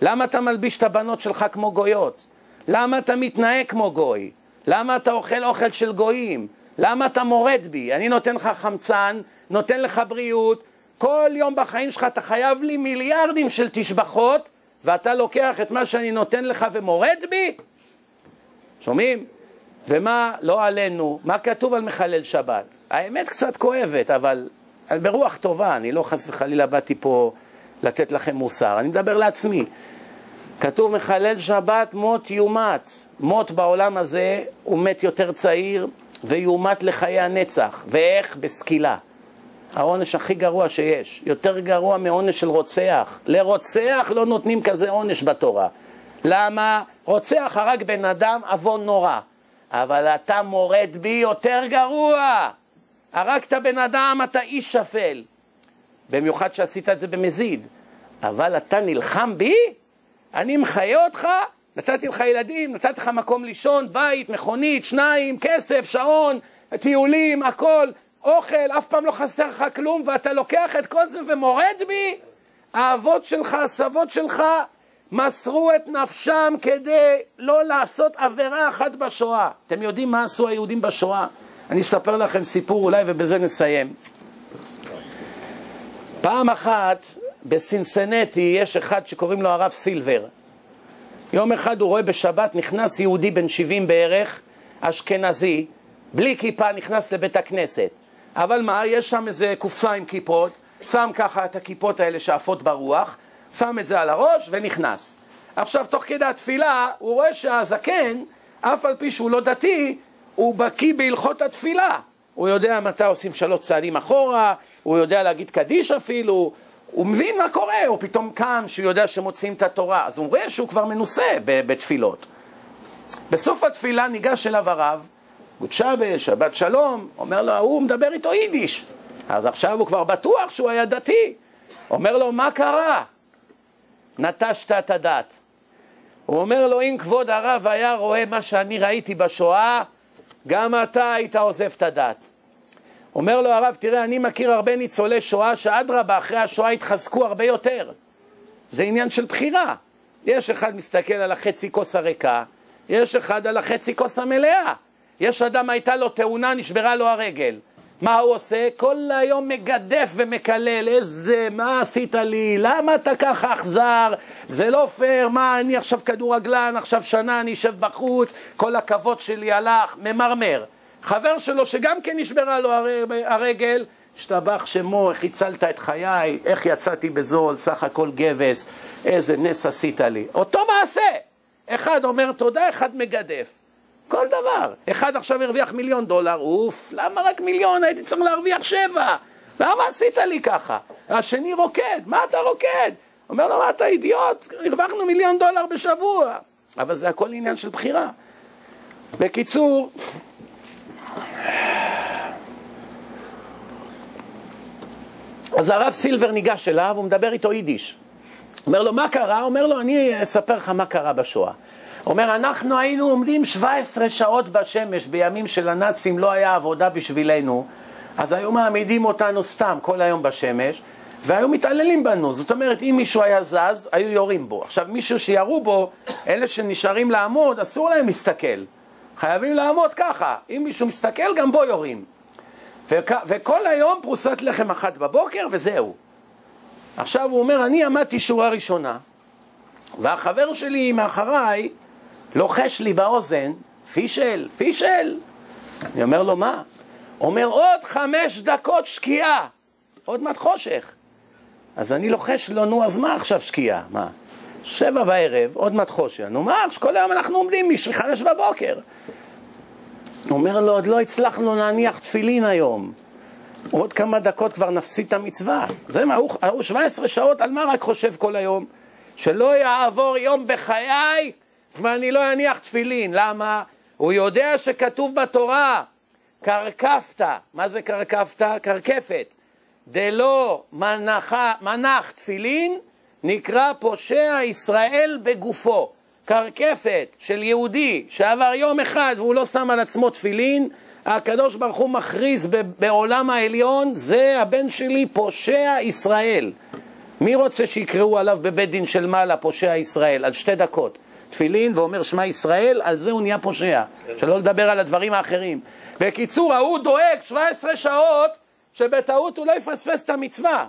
למה אתה מלביש את הבנות שלך כמו גויות? למה אתה מתנהג כמו גוי? למה אתה אוכל אוכל של גויים? למה אתה מורד בי? אני נותן לך חמצן, נותן לך בריאות, כל יום בחיים שלך אתה חייב לי מיליארדים של תשבחות, ואתה לוקח את מה שאני נותן לך ומורד בי? שומעים? ומה, לא עלינו, מה כתוב על מחלל שבת? האמת קצת כואבת, אבל ברוח טובה, אני לא חס וחלילה באתי פה לתת לכם מוסר, אני מדבר לעצמי. כתוב מחלל שבת מות יומת. מות בעולם הזה הוא מת יותר צעיר ויומת לחיי הנצח. ואיך? בסקילה. העונש הכי גרוע שיש. יותר גרוע מעונש של רוצח. לרוצח לא נותנים כזה עונש בתורה. למה? רוצח הרג בן אדם, עוון נורא. אבל אתה מורד בי יותר גרוע. הרגת בן אדם, אתה איש שפל. במיוחד שעשית את זה במזיד. אבל אתה נלחם בי? אני מחיה אותך, נתתי לך ילדים, נתתי לך מקום לישון, בית, מכונית, שניים, כסף, שעון, טיולים, הכל, אוכל, אף פעם לא חסר לך כלום, ואתה לוקח את כל זה ומורד בי? האבות שלך, הסבות שלך, מסרו את נפשם כדי לא לעשות עבירה אחת בשואה. אתם יודעים מה עשו היהודים בשואה? אני אספר לכם סיפור אולי ובזה נסיים. פעם אחת בסינסנטי יש אחד שקוראים לו הרב סילבר. יום אחד הוא רואה בשבת, נכנס יהודי בן 70 בערך, אשכנזי, בלי כיפה, נכנס לבית הכנסת. אבל מה, יש שם איזה קופסה עם כיפות, שם ככה את הכיפות האלה שעפות ברוח, שם את זה על הראש ונכנס. עכשיו, תוך כדי התפילה, הוא רואה שהזקן, אף על פי שהוא לא דתי, הוא בקיא בהלכות התפילה. הוא יודע מתי עושים שלוש צעדים אחורה, הוא יודע להגיד קדיש אפילו, הוא מבין מה קורה, הוא פתאום קם שהוא יודע שמוציאים את התורה, אז הוא רואה שהוא כבר מנוסה בתפילות. בסוף התפילה ניגש אליו הרב, גוד שבת, שבת שלום, אומר לו, ההוא מדבר איתו יידיש. אז עכשיו הוא כבר בטוח שהוא היה דתי. אומר לו, מה קרה? נטשת את הדת. הוא אומר לו, אם כבוד הרב היה רואה מה שאני ראיתי בשואה, גם אתה היית עוזב את הדת. אומר לו הרב, תראה, אני מכיר הרבה ניצולי שואה שאדרבה, אחרי השואה התחזקו הרבה יותר. זה עניין של בחירה. יש אחד מסתכל על החצי כוס הריקה, יש אחד על החצי כוס המלאה. יש אדם, הייתה לו תאונה, נשברה לו הרגל. מה הוא עושה? כל היום מגדף ומקלל, איזה, מה עשית לי? למה אתה ככה אכזר? זה לא פייר, מה, אני עכשיו כדורגלן, עכשיו שנה אני אשב בחוץ, כל הכבוד שלי הלך, ממרמר. חבר שלו שגם כן נשברה לו הרגל, השתבח שמו, איך הצלת את חיי, איך יצאתי בזול, סך הכל גבס, איזה נס עשית לי. אותו מעשה. אחד אומר תודה, אחד מגדף. כל דבר. אחד עכשיו הרוויח מיליון דולר, אוף, למה רק מיליון? הייתי צריך להרוויח שבע. למה עשית לי ככה? השני רוקד, מה אתה רוקד? אומר לו, מה אתה אידיוט? הרווחנו מיליון דולר בשבוע. אבל זה הכל עניין של בחירה. בקיצור, אז הרב סילבר ניגש אליו, הוא מדבר איתו יידיש. אומר לו, מה קרה? אומר לו, אני אספר לך מה קרה בשואה. אומר, אנחנו היינו עומדים 17 שעות בשמש, בימים של הנאצים לא היה עבודה בשבילנו, אז היו מעמידים אותנו סתם כל היום בשמש, והיו מתעללים בנו. זאת אומרת, אם מישהו היה זז, היו יורים בו. עכשיו, מישהו שירו בו, אלה שנשארים לעמוד, אסור להם להסתכל. חייבים לעמוד ככה. אם מישהו מסתכל, גם בו יורים. וכ... וכל היום פרוסת לחם אחת בבוקר, וזהו. עכשיו הוא אומר, אני עמדתי שורה ראשונה, והחבר שלי מאחריי לוחש לי באוזן, פישל, פישל. אני אומר לו, מה? אומר, עוד חמש דקות שקיעה, עוד מעט חושך. אז אני לוחש לו, נו, אז מה עכשיו שקיעה? מה? שבע בערב, עוד מעט חושך. נו, מה, כל היום אנחנו עומדים משחמש בבוקר. אומר לו, עוד לא הצלחנו להניח תפילין היום. עוד כמה דקות כבר נפסיד את המצווה. זה מה, הוא 17 שעות, על מה רק חושב כל היום? שלא יעבור יום בחיי ואני לא אניח תפילין. למה? הוא יודע שכתוב בתורה, קרקפת, מה זה קרקפת? קרקפת. דלא מנח, מנח תפילין, נקרא פושע ישראל בגופו. קרקפת של יהודי שעבר יום אחד והוא לא שם על עצמו תפילין, הקדוש ברוך הוא מכריז בעולם העליון, זה הבן שלי פושע ישראל. מי רוצה שיקראו עליו בבית דין של מעלה פושע ישראל? על שתי דקות. תפילין ואומר שמע ישראל, על זה הוא נהיה פושע. שלא לדבר על הדברים האחרים. בקיצור, ההוא דואג 17 שעות שבטעות הוא לא יפספס את המצווה.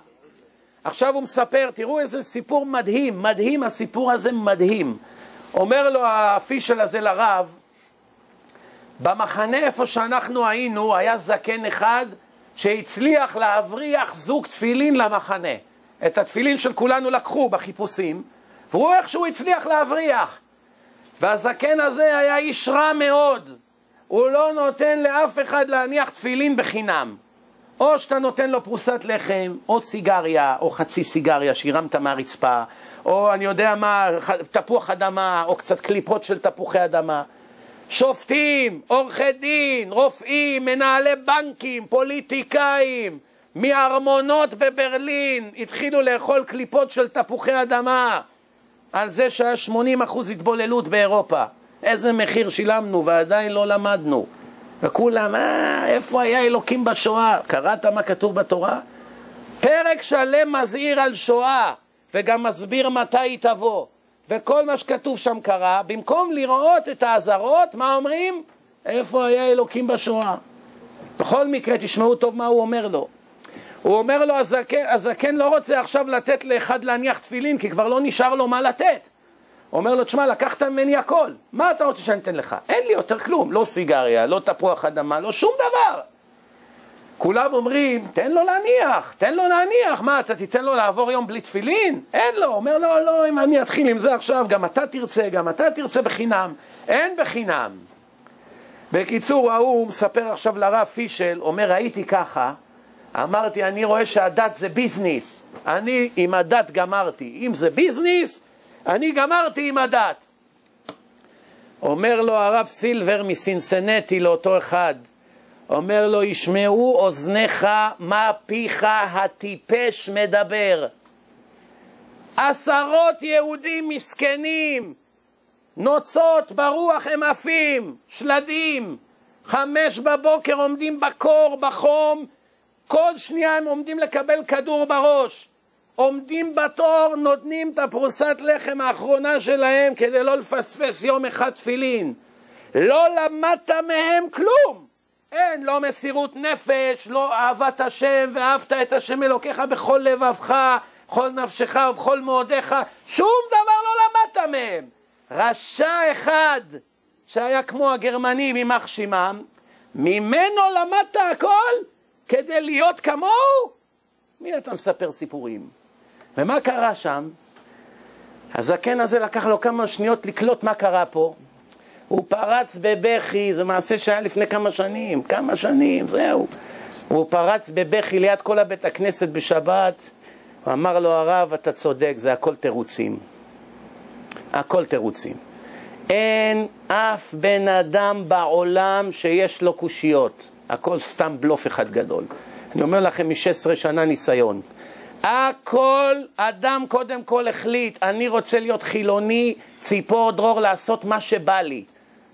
עכשיו הוא מספר, תראו איזה סיפור מדהים, מדהים, הסיפור הזה מדהים. אומר לו הפישל הזה לרב, במחנה איפה שאנחנו היינו, היה זקן אחד שהצליח להבריח זוג תפילין למחנה. את התפילין של כולנו לקחו בחיפושים, והוא איכשהו הצליח להבריח. והזקן הזה היה איש רע מאוד. הוא לא נותן לאף אחד להניח תפילין בחינם. או שאתה נותן לו פרוסת לחם, או סיגריה, או חצי סיגריה שהרמת מהרצפה, או אני יודע מה, תפוח אדמה, או קצת קליפות של תפוחי אדמה. שופטים, עורכי דין, רופאים, מנהלי בנקים, פוליטיקאים, מארמונות בברלין התחילו לאכול קליפות של תפוחי אדמה על זה שהיה 80% התבוללות באירופה. איזה מחיר שילמנו ועדיין לא למדנו. וכולם, אה, איפה היה אלוקים בשואה? קראת מה כתוב בתורה? פרק שלם מזהיר על שואה וגם מסביר מתי היא תבוא. וכל מה שכתוב שם קרה, במקום לראות את האזהרות, מה אומרים? איפה היה אלוקים בשואה? בכל מקרה, תשמעו טוב מה הוא אומר לו. הוא אומר לו, הזקן, הזקן לא רוצה עכשיו לתת לאחד להניח תפילין, כי כבר לא נשאר לו מה לתת. אומר לו, תשמע, לקחת ממני הכל, מה אתה רוצה שאני אתן לך? אין לי יותר כלום, לא סיגריה, לא תפוח אדמה, לא שום דבר. כולם אומרים, תן לו להניח, תן לו להניח, מה, אתה תיתן לו לעבור יום בלי תפילין? אין לו, אומר לו, לא, לא, אם אני אתחיל עם זה עכשיו, גם אתה תרצה, גם אתה תרצה בחינם. אין בחינם. בקיצור, ההוא מספר עכשיו לרב פישל, אומר, הייתי ככה, אמרתי, אני רואה שהדת זה ביזנס, אני עם הדת גמרתי. אם זה ביזנס, אני גמרתי עם הדת. אומר לו הרב סילבר מסינסנטי לאותו אחד, אומר לו, ישמעו אוזניך מה פיך הטיפש מדבר. עשרות יהודים מסכנים, נוצות ברוח הם עפים, שלדים, חמש בבוקר עומדים בקור, בחום, כל שנייה הם עומדים לקבל כדור בראש. עומדים בתור, נותנים את הפרוסת לחם האחרונה שלהם כדי לא לפספס יום אחד תפילין. לא למדת מהם כלום. אין, לא מסירות נפש, לא אהבת השם, ואהבת את השם אלוקיך בכל לבבך, בכל נפשך ובכל מאודיך, שום דבר לא למדת מהם. רשע אחד שהיה כמו הגרמנים, יימח שמם, ממנו למדת הכל כדי להיות כמוהו? מי אתה מספר סיפורים? ומה קרה שם? הזקן הזה לקח לו כמה שניות לקלוט מה קרה פה. הוא פרץ בבכי, זה מעשה שהיה לפני כמה שנים, כמה שנים, זהו. הוא פרץ בבכי ליד כל הבית הכנסת בשבת, אמר לו הרב, אתה צודק, זה הכל תירוצים. הכל תירוצים. אין אף בן אדם בעולם שיש לו קושיות. הכל סתם בלוף אחד גדול. אני אומר לכם מ-16 שנה ניסיון. הכל, אדם קודם כל החליט, אני רוצה להיות חילוני, ציפור דרור, לעשות מה שבא לי.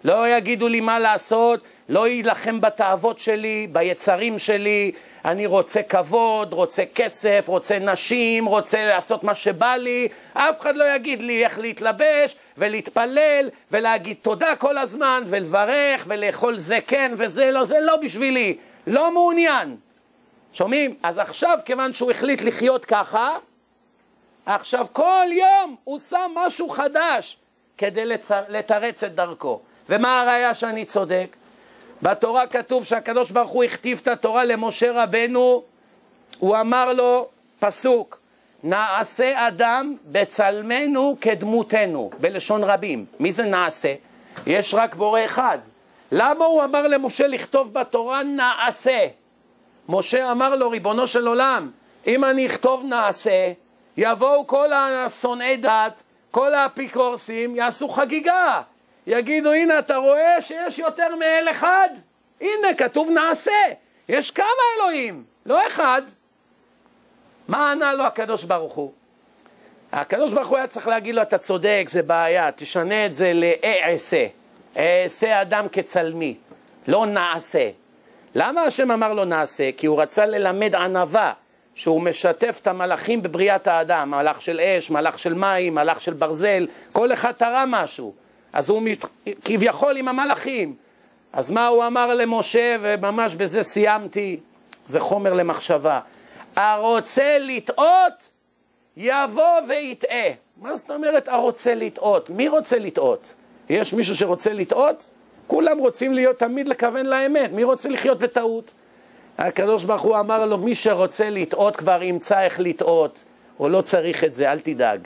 לא יגידו לי מה לעשות, לא יילחם בתאוות שלי, ביצרים שלי, אני רוצה כבוד, רוצה כסף, רוצה נשים, רוצה לעשות מה שבא לי, אף אחד לא יגיד לי איך להתלבש ולהתפלל ולהגיד תודה כל הזמן ולברך ולאכול זה כן וזה לא, זה לא בשבילי, לא מעוניין. שומעים? אז עכשיו, כיוון שהוא החליט לחיות ככה, עכשיו כל יום הוא שם משהו חדש כדי לצ... לתרץ את דרכו. ומה הראיה שאני צודק? בתורה כתוב שהקדוש ברוך הוא הכתיב את התורה למשה רבנו, הוא אמר לו, פסוק, נעשה אדם בצלמנו כדמותנו, בלשון רבים. מי זה נעשה? יש רק בורא אחד. למה הוא אמר למשה לכתוב בתורה נעשה? משה אמר לו, ריבונו של עולם, אם אני אכתוב נעשה, יבואו כל השונאי דת, כל האפיקורסים, יעשו חגיגה. יגידו, הנה, אתה רואה שיש יותר מאל אחד? הנה, כתוב נעשה. יש כמה אלוהים, לא אחד. מה ענה לו הקדוש ברוך הוא? הקדוש ברוך הוא היה צריך להגיד לו, אתה צודק, זה בעיה, תשנה את זה לאעשה. אעשה אדם כצלמי, לא נעשה. למה השם אמר לו נעשה? כי הוא רצה ללמד ענווה, שהוא משתף את המלאכים בבריאת האדם, מלאך של אש, מלאך של מים, מלאך של ברזל, כל אחד תרם משהו. אז הוא מת... כביכול עם המלאכים. אז מה הוא אמר למשה, וממש בזה סיימתי, זה חומר למחשבה. הרוצה לטעות, יבוא ויטעה. מה זאת אומרת הרוצה לטעות? מי רוצה לטעות? יש מישהו שרוצה לטעות? כולם רוצים להיות תמיד לכוון לאמת, מי רוצה לחיות בטעות? הקדוש ברוך הוא אמר לו, מי שרוצה לטעות כבר ימצא איך לטעות, הוא לא צריך את זה, אל תדאג.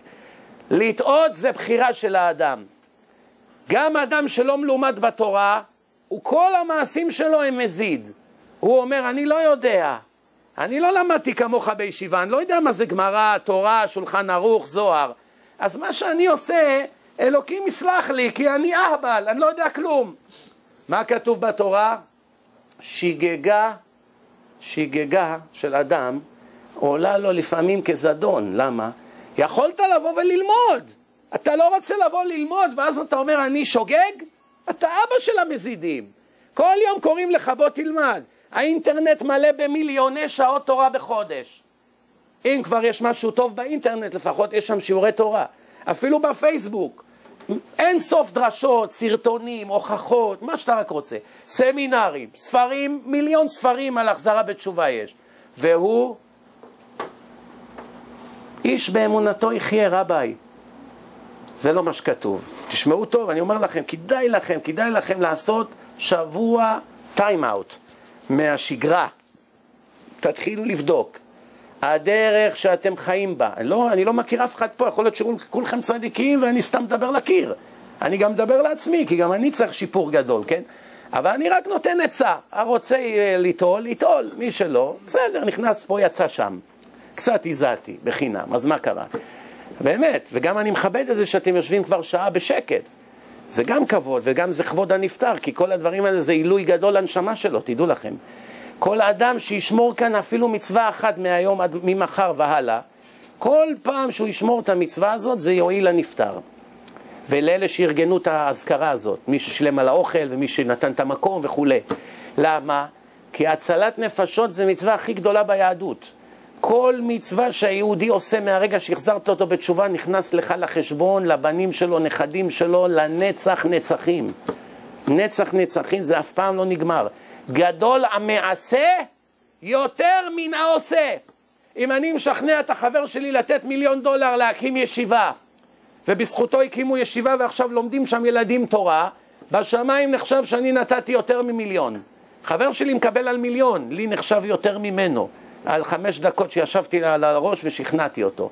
לטעות זה בחירה של האדם. גם אדם שלא מלומד בתורה, כל המעשים שלו הם מזיד. הוא אומר, אני לא יודע, אני לא למדתי כמוך בישיבה, אני לא יודע מה זה גמרא, תורה, שולחן ערוך, זוהר. אז מה שאני עושה, אלוקים יסלח לי, כי אני אהבל, אני לא יודע כלום. מה כתוב בתורה? שגגה, שגגה של אדם עולה לו לפעמים כזדון. למה? יכולת לבוא וללמוד. אתה לא רוצה לבוא ללמוד, ואז אתה אומר, אני שוגג? אתה אבא של המזידים. כל יום קוראים לך, בוא תלמד. האינטרנט מלא במיליוני שעות תורה בחודש. אם כבר יש משהו טוב באינטרנט, לפחות יש שם שיעורי תורה. אפילו בפייסבוק. אין סוף דרשות, סרטונים, הוכחות, מה שאתה רק רוצה. סמינרים, ספרים, מיליון ספרים על החזרה בתשובה יש. והוא איש באמונתו יחיה רביי. זה לא מה שכתוב. תשמעו טוב, אני אומר לכם, כדאי לכם, כדאי לכם לעשות שבוע טיים אאוט מהשגרה. תתחילו לבדוק. הדרך שאתם חיים בה, לא, אני לא מכיר אף אחד פה, יכול להיות שכולכם צדיקים ואני סתם מדבר לקיר. אני גם מדבר לעצמי, כי גם אני צריך שיפור גדול, כן? אבל אני רק נותן עצה, הרוצה ליטול, ליטול, מי שלא, בסדר, נכנס פה, יצא שם. קצת הזעתי, בחינם, אז מה קרה? באמת, וגם אני מכבד את זה שאתם יושבים כבר שעה בשקט. זה גם כבוד, וגם זה כבוד הנפטר, כי כל הדברים האלה זה עילוי גדול לנשמה שלו, תדעו לכם. כל אדם שישמור כאן אפילו מצווה אחת מהיום עד ממחר והלאה, כל פעם שהוא ישמור את המצווה הזאת, זה יועיל לנפטר. ולאלה שארגנו את האזכרה הזאת, מי ששילם על האוכל ומי שנתן את המקום וכולי. למה? כי הצלת נפשות זה מצווה הכי גדולה ביהדות. כל מצווה שהיהודי עושה מהרגע שהחזרת אותו בתשובה נכנס לך לחשבון, לבנים שלו, נכדים שלו, לנצח נצחים. נצח נצחים זה אף פעם לא נגמר. גדול המעשה יותר מן העושה. אם אני משכנע את החבר שלי לתת מיליון דולר להקים ישיבה, ובזכותו הקימו ישיבה ועכשיו לומדים שם ילדים תורה, בשמיים נחשב שאני נתתי יותר ממיליון. חבר שלי מקבל על מיליון, לי נחשב יותר ממנו. על חמש דקות שישבתי על הראש ושכנעתי אותו.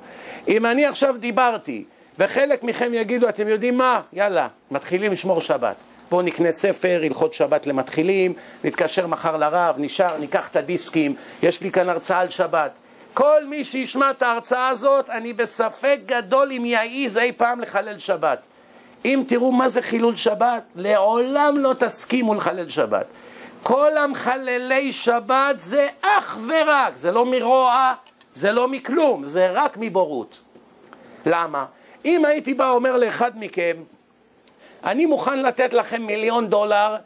אם אני עכשיו דיברתי, וחלק מכם יגידו, אתם יודעים מה? יאללה, מתחילים לשמור שבת. בואו נקנה ספר, הלכות שבת למתחילים, נתקשר מחר לרב, נשאר, ניקח את הדיסקים, יש לי כאן הרצאה על שבת. כל מי שישמע את ההרצאה הזאת, אני בספק גדול אם יעז אי פעם לחלל שבת. אם תראו מה זה חילול שבת, לעולם לא תסכימו לחלל שבת. כל המחללי שבת זה אך ורק, זה לא מרוע, זה לא מכלום, זה רק מבורות. למה? אם הייתי בא אומר לאחד מכם, אני מוכן לתת לכם מיליון דולר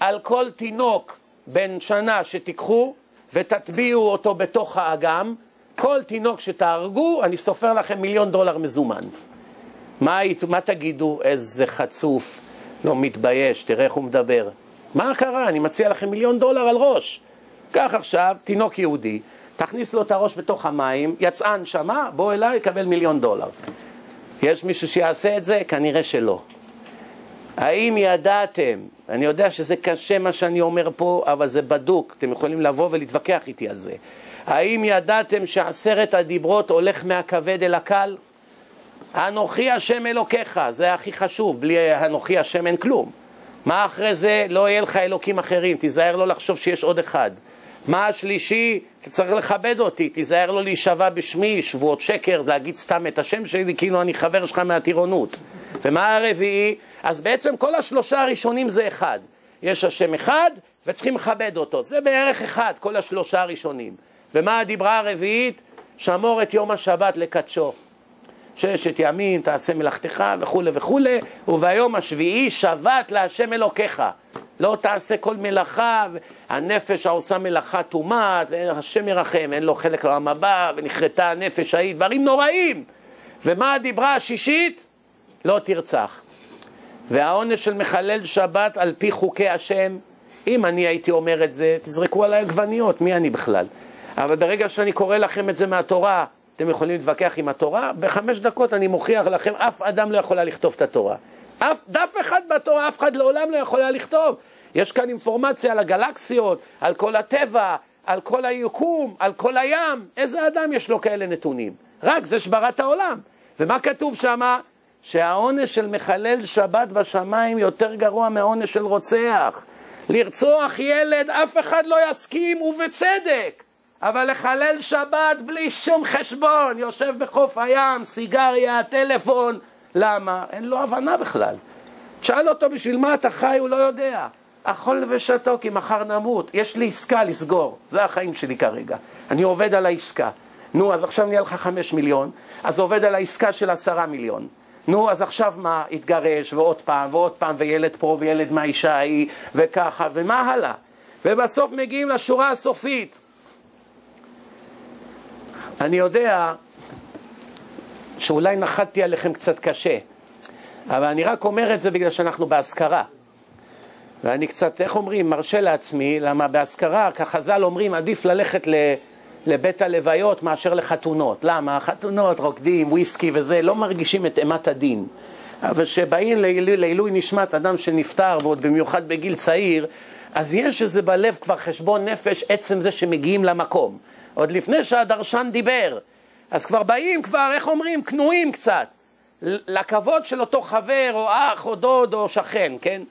על כל תינוק בן שנה שתיקחו ותטביעו אותו בתוך האגם, כל תינוק שתהרגו, אני סופר לכם מיליון דולר מזומן. מה, מה תגידו? איזה חצוף, לא מתבייש, תראה איך הוא מדבר. מה קרה? אני מציע לכם מיליון דולר על ראש. קח עכשיו תינוק יהודי, תכניס לו את הראש בתוך המים, יצאה הנשמה, בוא אליי, יקבל מיליון דולר. יש מישהו שיעשה את זה? כנראה שלא. האם ידעתם, אני יודע שזה קשה מה שאני אומר פה, אבל זה בדוק, אתם יכולים לבוא ולהתווכח איתי על זה. האם ידעתם שעשרת הדיברות הולך מהכבד אל הקל? אנוכי השם אלוקיך, זה הכי חשוב, בלי אנוכי השם אין כלום. מה אחרי זה? לא יהיה לך אלוקים אחרים, תיזהר לא לחשוב שיש עוד אחד. מה השלישי? צריך לכבד אותי, תיזהר לא להישבע בשמי, שבועות שקר, להגיד סתם את השם שלי כאילו אני חבר שלך מהטירונות. ומה הרביעי? אז בעצם כל השלושה הראשונים זה אחד. יש השם אחד וצריכים לכבד אותו. זה בערך אחד, כל השלושה הראשונים. ומה הדיברה הרביעית? שמור את יום השבת לקדשו. ששת ימים תעשה מלאכתך וכולי וכולי, וביום השביעי שבת להשם אלוקיך. לא תעשה כל מלאכה, הנפש העושה מלאכה טומאת, השם ירחם, אין לו חלק לעם הבא, ונכרתה הנפש ההיא, דברים נוראים. ומה הדיברה השישית? לא תרצח. והעונש של מחלל שבת על פי חוקי השם, אם אני הייתי אומר את זה, תזרקו עליי עגבניות, מי אני בכלל? אבל ברגע שאני קורא לכם את זה מהתורה, אתם יכולים להתווכח עם התורה, בחמש דקות אני מוכיח לכם, אף אדם לא יכולה לכתוב את התורה. אף, דף אחד בתורה, אף אחד לעולם לא יכולה לכתוב. יש כאן אינפורמציה על הגלקסיות, על כל הטבע, על כל היקום, על כל הים. איזה אדם יש לו כאלה נתונים? רק זה שברא את העולם. ומה כתוב שמה? שהעונש של מחלל שבת בשמיים יותר גרוע מעונש של רוצח. לרצוח ילד אף אחד לא יסכים, ובצדק. אבל לחלל שבת בלי שום חשבון, יושב בחוף הים, סיגריה, טלפון, למה? אין לו הבנה בכלל. תשאל אותו בשביל מה אתה חי, הוא לא יודע. אכול ושתו כי מחר נמות, יש לי עסקה לסגור, זה החיים שלי כרגע. אני עובד על העסקה. נו, אז עכשיו נהיה לך חמש מיליון, אז עובד על העסקה של עשרה מיליון. נו, אז עכשיו מה? התגרש, ועוד פעם, ועוד פעם, וילד פה, וילד מהאישה ההיא, וככה, ומה הלאה? ובסוף מגיעים לשורה הסופית. אני יודע שאולי נחתתי עליכם קצת קשה, אבל אני רק אומר את זה בגלל שאנחנו באזכרה. ואני קצת, איך אומרים, מרשה לעצמי, למה באזכרה, כחז"ל אומרים, עדיף ללכת ל... לבית הלוויות מאשר לחתונות. למה? חתונות, רוקדים, וויסקי וזה, לא מרגישים את אימת הדין. אבל כשבאים לעילוי נשמת אדם שנפטר, ועוד במיוחד בגיל צעיר, אז יש איזה בלב כבר חשבון נפש, עצם זה שמגיעים למקום. עוד לפני שהדרשן דיבר. אז כבר באים כבר, איך אומרים, כנועים קצת, לכבוד של אותו חבר, או אח, או דוד, או שכן, כן?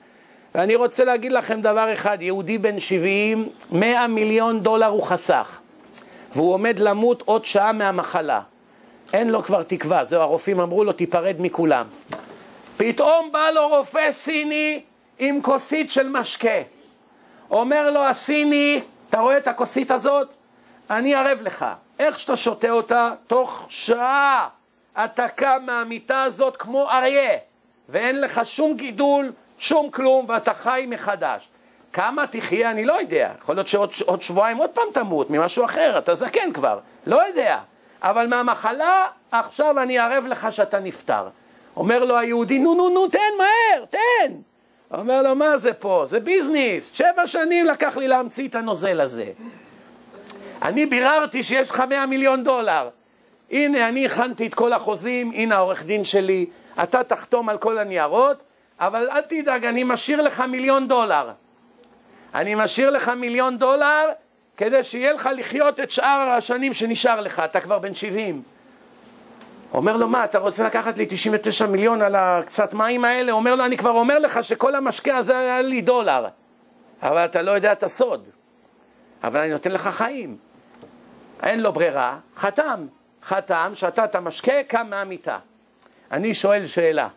ואני רוצה להגיד לכם דבר אחד, יהודי בן 70, 100 מיליון דולר הוא חסך. והוא עומד למות עוד שעה מהמחלה. אין לו כבר תקווה, זהו, הרופאים אמרו לו, תיפרד מכולם. פתאום בא לו רופא סיני עם כוסית של משקה. אומר לו הסיני, אתה רואה את הכוסית הזאת? אני ערב לך. איך שאתה שותה אותה, תוך שעה אתה קם מהמיטה הזאת כמו אריה, ואין לך שום גידול, שום כלום, ואתה חי מחדש. כמה תחיה אני לא יודע, יכול להיות שעוד שבועיים עוד פעם תמות ממשהו אחר, אתה זקן כבר, לא יודע. אבל מהמחלה, עכשיו אני ערב לך שאתה נפטר. אומר לו היהודי, נו נו נו, תן מהר, תן. אומר לו, מה זה פה? זה ביזנס. שבע שנים לקח לי להמציא את הנוזל הזה. אני ביררתי שיש לך 100 מיליון דולר. הנה, אני הכנתי את כל החוזים, הנה העורך דין שלי, אתה תחתום על כל הניירות, אבל אל תדאג, אני משאיר לך מיליון דולר. אני משאיר לך מיליון דולר כדי שיהיה לך לחיות את שאר השנים שנשאר לך, אתה כבר בן 70. אומר לו, מה, אתה רוצה לקחת לי 99 מיליון על הקצת מים האלה? אומר לו, אני כבר אומר לך שכל המשקה הזה היה לי דולר, אבל אתה לא יודע את הסוד. אבל אני נותן לך חיים. אין לו ברירה, חתם. חתם שאתה את המשקה, קם מהמיטה. אני שואל שאלה,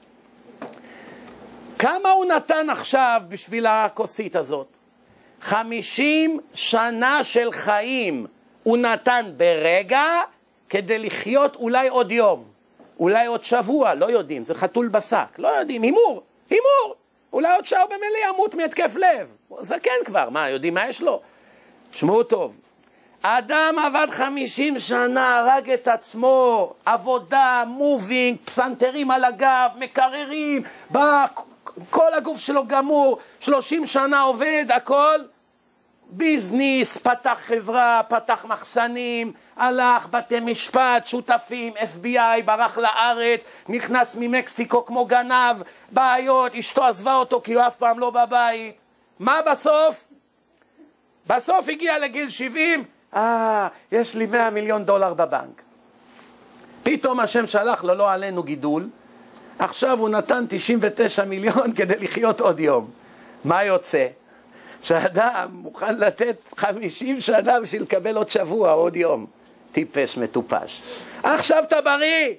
כמה הוא נתן עכשיו בשביל הכוסית הזאת? חמישים שנה של חיים הוא נתן ברגע כדי לחיות אולי עוד יום, אולי עוד שבוע, לא יודעים, זה חתול בשק, לא יודעים, הימור, הימור, אולי עוד שעה במילא ימות מהתקף לב, זה כן כבר, מה, יודעים מה יש לו? שמעו טוב, האדם עבד חמישים שנה, הרג את עצמו, עבודה, מובינג, פסנתרים על הגב, מקררים, בא, כל הגוף שלו גמור, שלושים שנה עובד, הכל ביזניס, פתח חברה, פתח מחסנים, הלך, בתי משפט, שותפים, FBI, ברח לארץ, נכנס ממקסיקו כמו גנב, בעיות, אשתו עזבה אותו כי הוא אף פעם לא בבית. מה בסוף? בסוף הגיע לגיל 70, אה, יש לי 100 מיליון דולר בבנק. פתאום השם שלח לו, לא עלינו גידול, עכשיו הוא נתן 99 מיליון כדי לחיות עוד יום. מה יוצא? שאדם מוכן לתת חמישים שנה בשביל לקבל עוד שבוע, עוד יום. טיפש מטופש. עכשיו אתה בריא,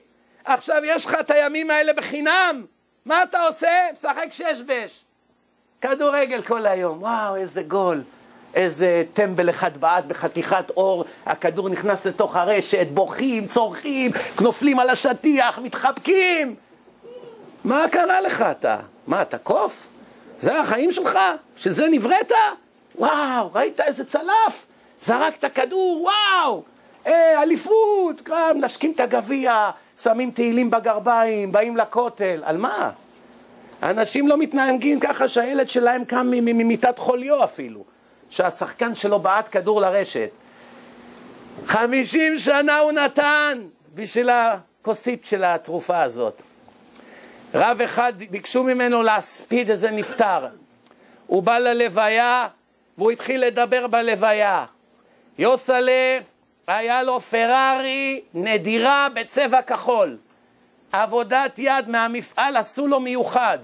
עכשיו יש לך את הימים האלה בחינם, מה אתה עושה? משחק שש בש. כדורגל כל היום, וואו, איזה גול. איזה טמבל אחד בעט בחתיכת אור, הכדור נכנס לתוך הרשת, בוכים, צורכים, נופלים על השטיח, מתחבקים. מה קרה לך אתה? מה, אתה קוף? זה החיים שלך? שזה נבראת? וואו, ראית איזה צלף? זרקת כדור, וואו! אה, אליפות! קרם, נשקים את הגביע, שמים תהילים בגרביים, באים לכותל. על מה? אנשים לא מתנהגים ככה שהילד שלהם קם ממיטת חוליו אפילו. שהשחקן שלו בעט כדור לרשת. חמישים שנה הוא נתן בשביל הכוסית של התרופה הזאת. רב אחד, ביקשו ממנו להספיד איזה נפטר. הוא בא ללוויה והוא התחיל לדבר בלוויה. יוסלה, היה לו פרארי נדירה בצבע כחול. עבודת יד מהמפעל עשו לו מיוחד.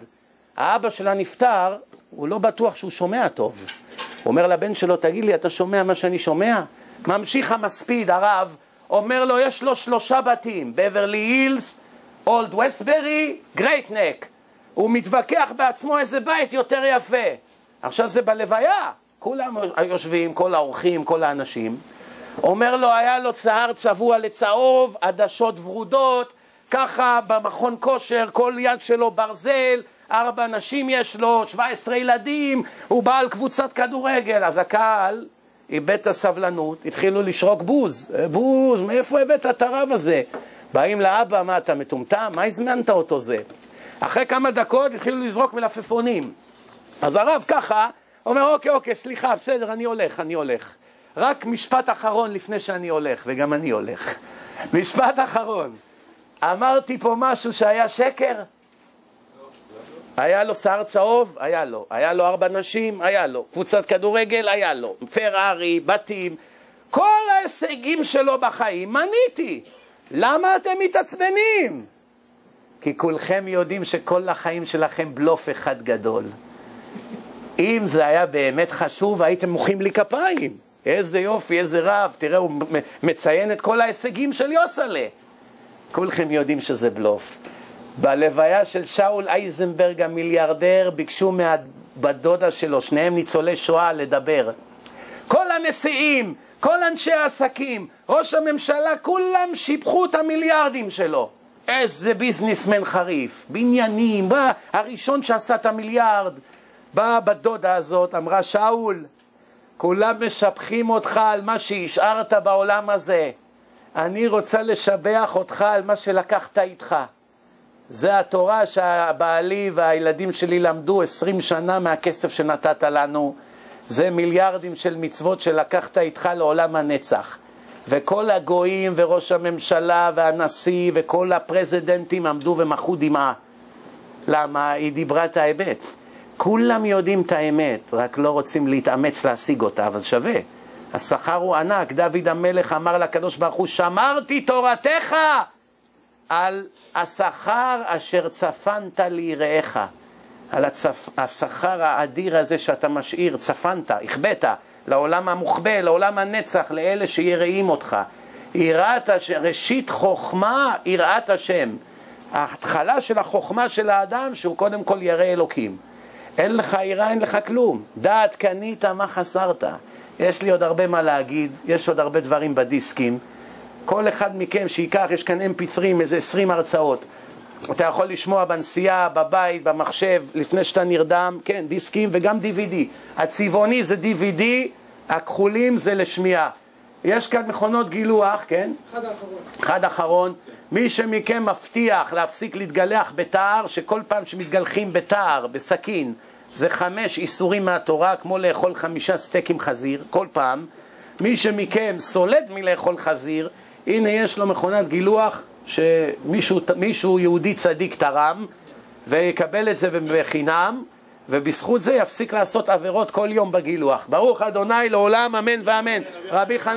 האבא של הנפטר, הוא לא בטוח שהוא שומע טוב. הוא אומר לבן שלו, תגיד לי, אתה שומע מה שאני שומע? ממשיך המספיד, הרב, אומר לו, יש לו שלושה בתים, בברלי הילס, אולד וסטברי, גרייט נק. הוא מתווכח בעצמו איזה בית יותר יפה. עכשיו זה בלוויה, כולם יושבים, כל האורחים, כל האנשים. אומר לו, היה לו צהר צבוע לצהוב, עדשות ורודות, ככה במכון כושר, כל יד שלו ברזל, ארבע נשים יש לו, שבע עשרה ילדים, הוא בעל קבוצת כדורגל. אז הקהל איבד את הסבלנות, התחילו לשרוק בוז. בוז, מאיפה הבאת את הרב הזה? באים לאבא, מה אתה מטומטם? מה הזמנת אותו זה? אחרי כמה דקות התחילו לזרוק מלפפונים. אז הרב ככה, אומר, אוקיי, אוקיי, סליחה, בסדר, אני הולך, אני הולך. רק משפט אחרון לפני שאני הולך, וגם אני הולך. משפט אחרון. אמרתי פה משהו שהיה שקר? היה לו שיער צהוב? היה לו. היה לו ארבע נשים? היה לו. קבוצת כדורגל? היה לו. פרארי, בתים. כל ההישגים שלו בחיים מניתי. למה אתם מתעצבנים? כי כולכם יודעים שכל החיים שלכם בלוף אחד גדול. אם זה היה באמת חשוב, הייתם מוחאים לי כפיים. איזה יופי, איזה רב, תראה, הוא מציין את כל ההישגים של יוסלה. כולכם יודעים שזה בלוף. בלוויה של שאול אייזנברג המיליארדר ביקשו מהבת דודה שלו, שניהם ניצולי שואה, לדבר. כל הנשיאים, כל אנשי העסקים, ראש הממשלה, כולם שיבחו את המיליארדים שלו. איזה ביזנסמן חריף, בניינים, בא הראשון שעשה את המיליארד. באה בת דודה הזאת, אמרה שאול, כולם משבחים אותך על מה שהשארת בעולם הזה. אני רוצה לשבח אותך על מה שלקחת איתך. זה התורה שהבעלי והילדים שלי למדו עשרים שנה מהכסף שנתת לנו. זה מיליארדים של מצוות שלקחת איתך לעולם הנצח. וכל הגויים וראש הממשלה והנשיא וכל הפרזידנטים עמדו ומחו דמעה. למה? היא דיברה את האמת. כולם יודעים את האמת, רק לא רוצים להתאמץ להשיג אותה, אבל שווה. השכר הוא ענק. דוד המלך אמר לקדוש ברוך הוא, שמרתי תורתך על השכר אשר צפנת ליראיך, על הצפ... השכר האדיר הזה שאתה משאיר, צפנת, הכבאת, לעולם המוחבא, לעולם הנצח, לאלה שיראים אותך. יראת השם, ראשית חוכמה, יראת השם. ההתחלה של החוכמה של האדם שהוא קודם כל ירא אלוקים. אין לך יראה, אין לך כלום. דעת קנית, מה חסרת? יש לי עוד הרבה מה להגיד, יש עוד הרבה דברים בדיסקים. כל אחד מכם שייקח, יש כאן mp3, איזה 20 הרצאות. אתה יכול לשמוע בנסיעה, בבית, במחשב, לפני שאתה נרדם, כן, דיסקים וגם DVD. הצבעוני זה DVD, הכחולים זה לשמיעה. יש כאן מכונות גילוח, כן? אחד האחרון. אחד אחרון. מי שמכם מבטיח להפסיק להתגלח בתער, שכל פעם שמתגלחים בתער, בסכין, זה חמש איסורים מהתורה, כמו לאכול חמישה סטייקים חזיר, כל פעם. מי שמכם סולד מלאכול חזיר, הנה יש לו מכונת גילוח שמישהו יהודי צדיק תרם, ויקבל את זה בחינם, ובזכות זה יפסיק לעשות עבירות כל יום בגילוח. ברוך אדוני לעולם אמן ואמן. רבי חנן